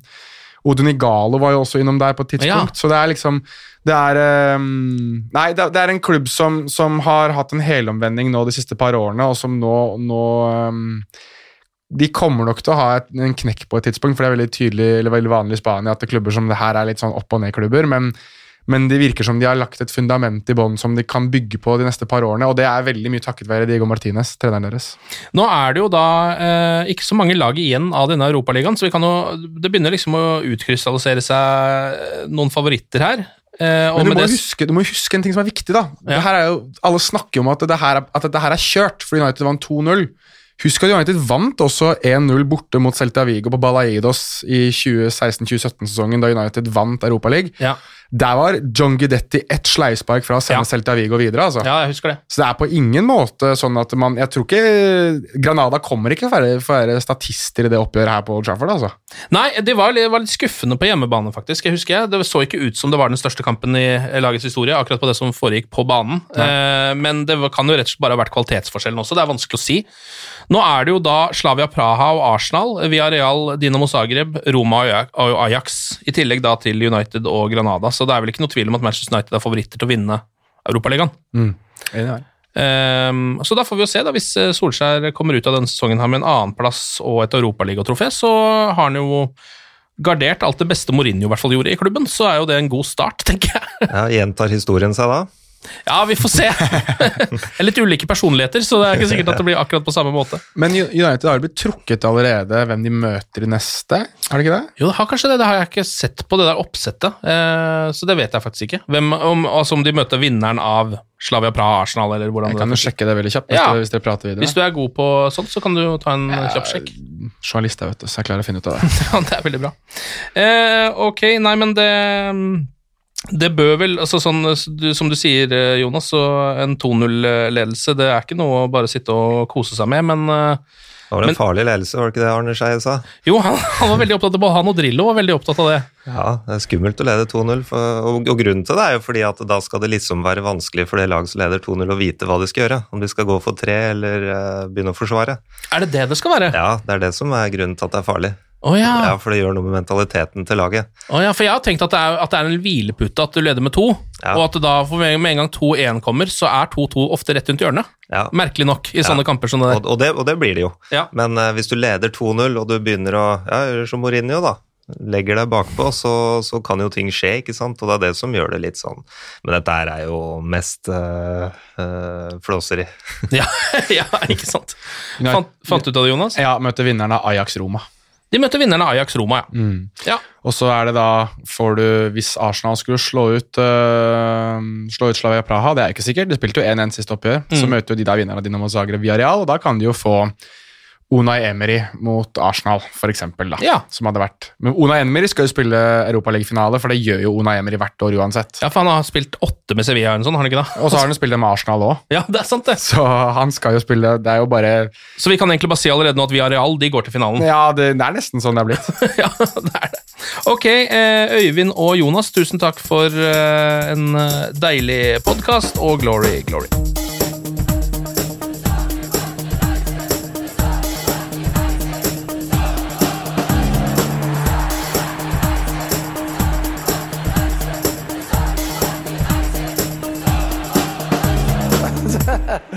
Odunigalo var jo også innom der på et tidspunkt, så det er liksom det er, um, nei, det, er- det er en klubb som, som har hatt en helomvending nå de siste par årene, og som nå, nå um, De kommer nok til å ha et, en knekk på et tidspunkt, for det er veldig tydelig eller veldig vanlig i Spania at klubber som det her er litt sånn opp- og ned-klubber, men, men det virker som de har lagt et fundament i bånn som de kan bygge på de neste par årene, og det er veldig mye takket være Diego Martinez, treneren deres. Nå er det jo da eh, ikke så mange lag igjen av denne Europaligaen, så vi kan jo, det begynner liksom å utkrystallisere seg noen favoritter her. Eh, Men du må, det- huske, du må huske en ting som er viktig. da. Ja. Det her er jo, alle snakker om at det her er, at dette her er kjørt, for United vant 2-0. Husk at United vant også 1-0 borte mot Celta Vigo på Balaidos i 2016-2017-sesongen, da United vant Europaligaen. Ja. Der var John Guidetti ett sleivspark fra å sende Ja. Celta Vigo videre. altså. ja, jeg husker det. Så det er på ingen måte sånn at man Jeg tror ikke Granada kommer ikke til å være, for å være statister i det oppgjøret her på Old Trafford. altså. Nei, det var, litt- var litt skuffende på hjemmebane, faktisk. Jeg husker jeg. Det så ikke ut som det var den største kampen i lagets historie, akkurat på det som foregikk på banen. Eh, men det kan jo rett og slett bare ha vært kvalitetsforskjellen også, det er vanskelig å si. Nå er det jo da Slavia Praha og Arsenal, via Real, Dinamo Zagreb, Roma og Ajax, i tillegg da til United og Granada. Så det er vel ikke noe tvil om at Manchester United er favoritter til å vinne Europaligaen. Ehm, så da får vi jo se, da, hvis eh, Solskjær kommer ut av denne sesongen her med en annenplass og et europaligatrofé, så har han jo gardert alt det beste Mourinho i hvert fall gjorde i klubben, så er jo det en god start, tenker jeg. Ja, Gjentar historien seg da? Ja, vi får se. det er litt ulike personligheter, så det er ikke sikkert at det blir akkurat på samme måte. Men United har blitt trukket allerede hvem de møter i neste, er det ikke det? Jo, det har kanskje det. Det har jeg ikke sett på det der oppsettet, eh, så det vet jeg faktisk ikke. Hvem, om, altså om de møter vinneren av Slavia Praha Arsenal, eller hvordan Jeg kan jo sjekke det veldig kjapt hvis, Ja. hvis dere prater videre. Hvis du er god på sånt, så kan du ta en kjapp sjekk. Journalist, jeg vet du, så jeg klarer å finne ut av det. Ja, det er veldig bra. Eh, ok, nei, men det Det bør vel altså sånn, Som du sier, eh, Jonas, så en 2-0-ledelse det er ikke noe å bare sitte og kose seg med, men eh, Det var en Men- farlig ledelse, var det ikke det Arne Skeie sa? jo, han, han var veldig opptatt av det. han og Drillo var veldig opptatt av det. Ja, det er skummelt å lede 2-0, og, og grunnen til det er jo fordi at da skal det liksom være vanskelig for det laget som leder 2-0 å vite hva de skal gjøre. Om de skal gå for tre eller eh, begynne å forsvare. Er det det det skal være? Ja, det er det som er grunnen til at det er farlig. Å ja. Ja, For det gjør noe med mentaliteten til laget. Oh, ja, for jeg har tenkt at det er, at det er en hvilepute at du leder med to, Ja. og at da for med en gang 2-1 kommer, så er 2-2 ofte rett rundt hjørnet. Ja. Merkelig nok, i Ja. sånne kamper som det Og, der. og, det, og det blir det jo. Ja. Men uh, hvis du leder 2-0 og du begynner å ja, gjøre som Mourinho, da. Legger deg bakpå, så, så kan jo ting skje, ikke sant. Og det er det som gjør det litt sånn. Men dette her er jo mest uh, flåseri. Ja, ja, ikke sant. Fant, fant du ut av det, Jonas? Ja, møter vinneren av Ajax Roma. De møtte vinneren av Ajax Roma, ja. ja. Og så er det da, får du, hvis Arsenal skulle slå ut uh, slå ut Slavia Praha, det er ikke sikkert, de spilte jo 1-1 sist oppgjør, så Mm. møter jo de da vinneren av Dinamo Zagreb via Real, og da kan de jo få Unai Emery mot Arsenal, for eksempel, da. Ja. Som hadde vært. Men Unai Emery skal jo spille Europaligafinale, for det gjør jo Unai Emery hvert år uansett. Ja, for han har spilt åtte med Sevilla eller sånn, har han ikke det? Og så har han spilt det med Arsenal òg, Ja, det er sant, det. så han skal jo spille Det er jo bare Så vi kan egentlig bare si allerede nå at Villarreal de går til finalen. Ja, det, det er nesten sånn det er blitt. ja, det er det. Ok, eh, Øyvind og Jonas, tusen takk for eh, en eh, deilig podkast, og glory, glory.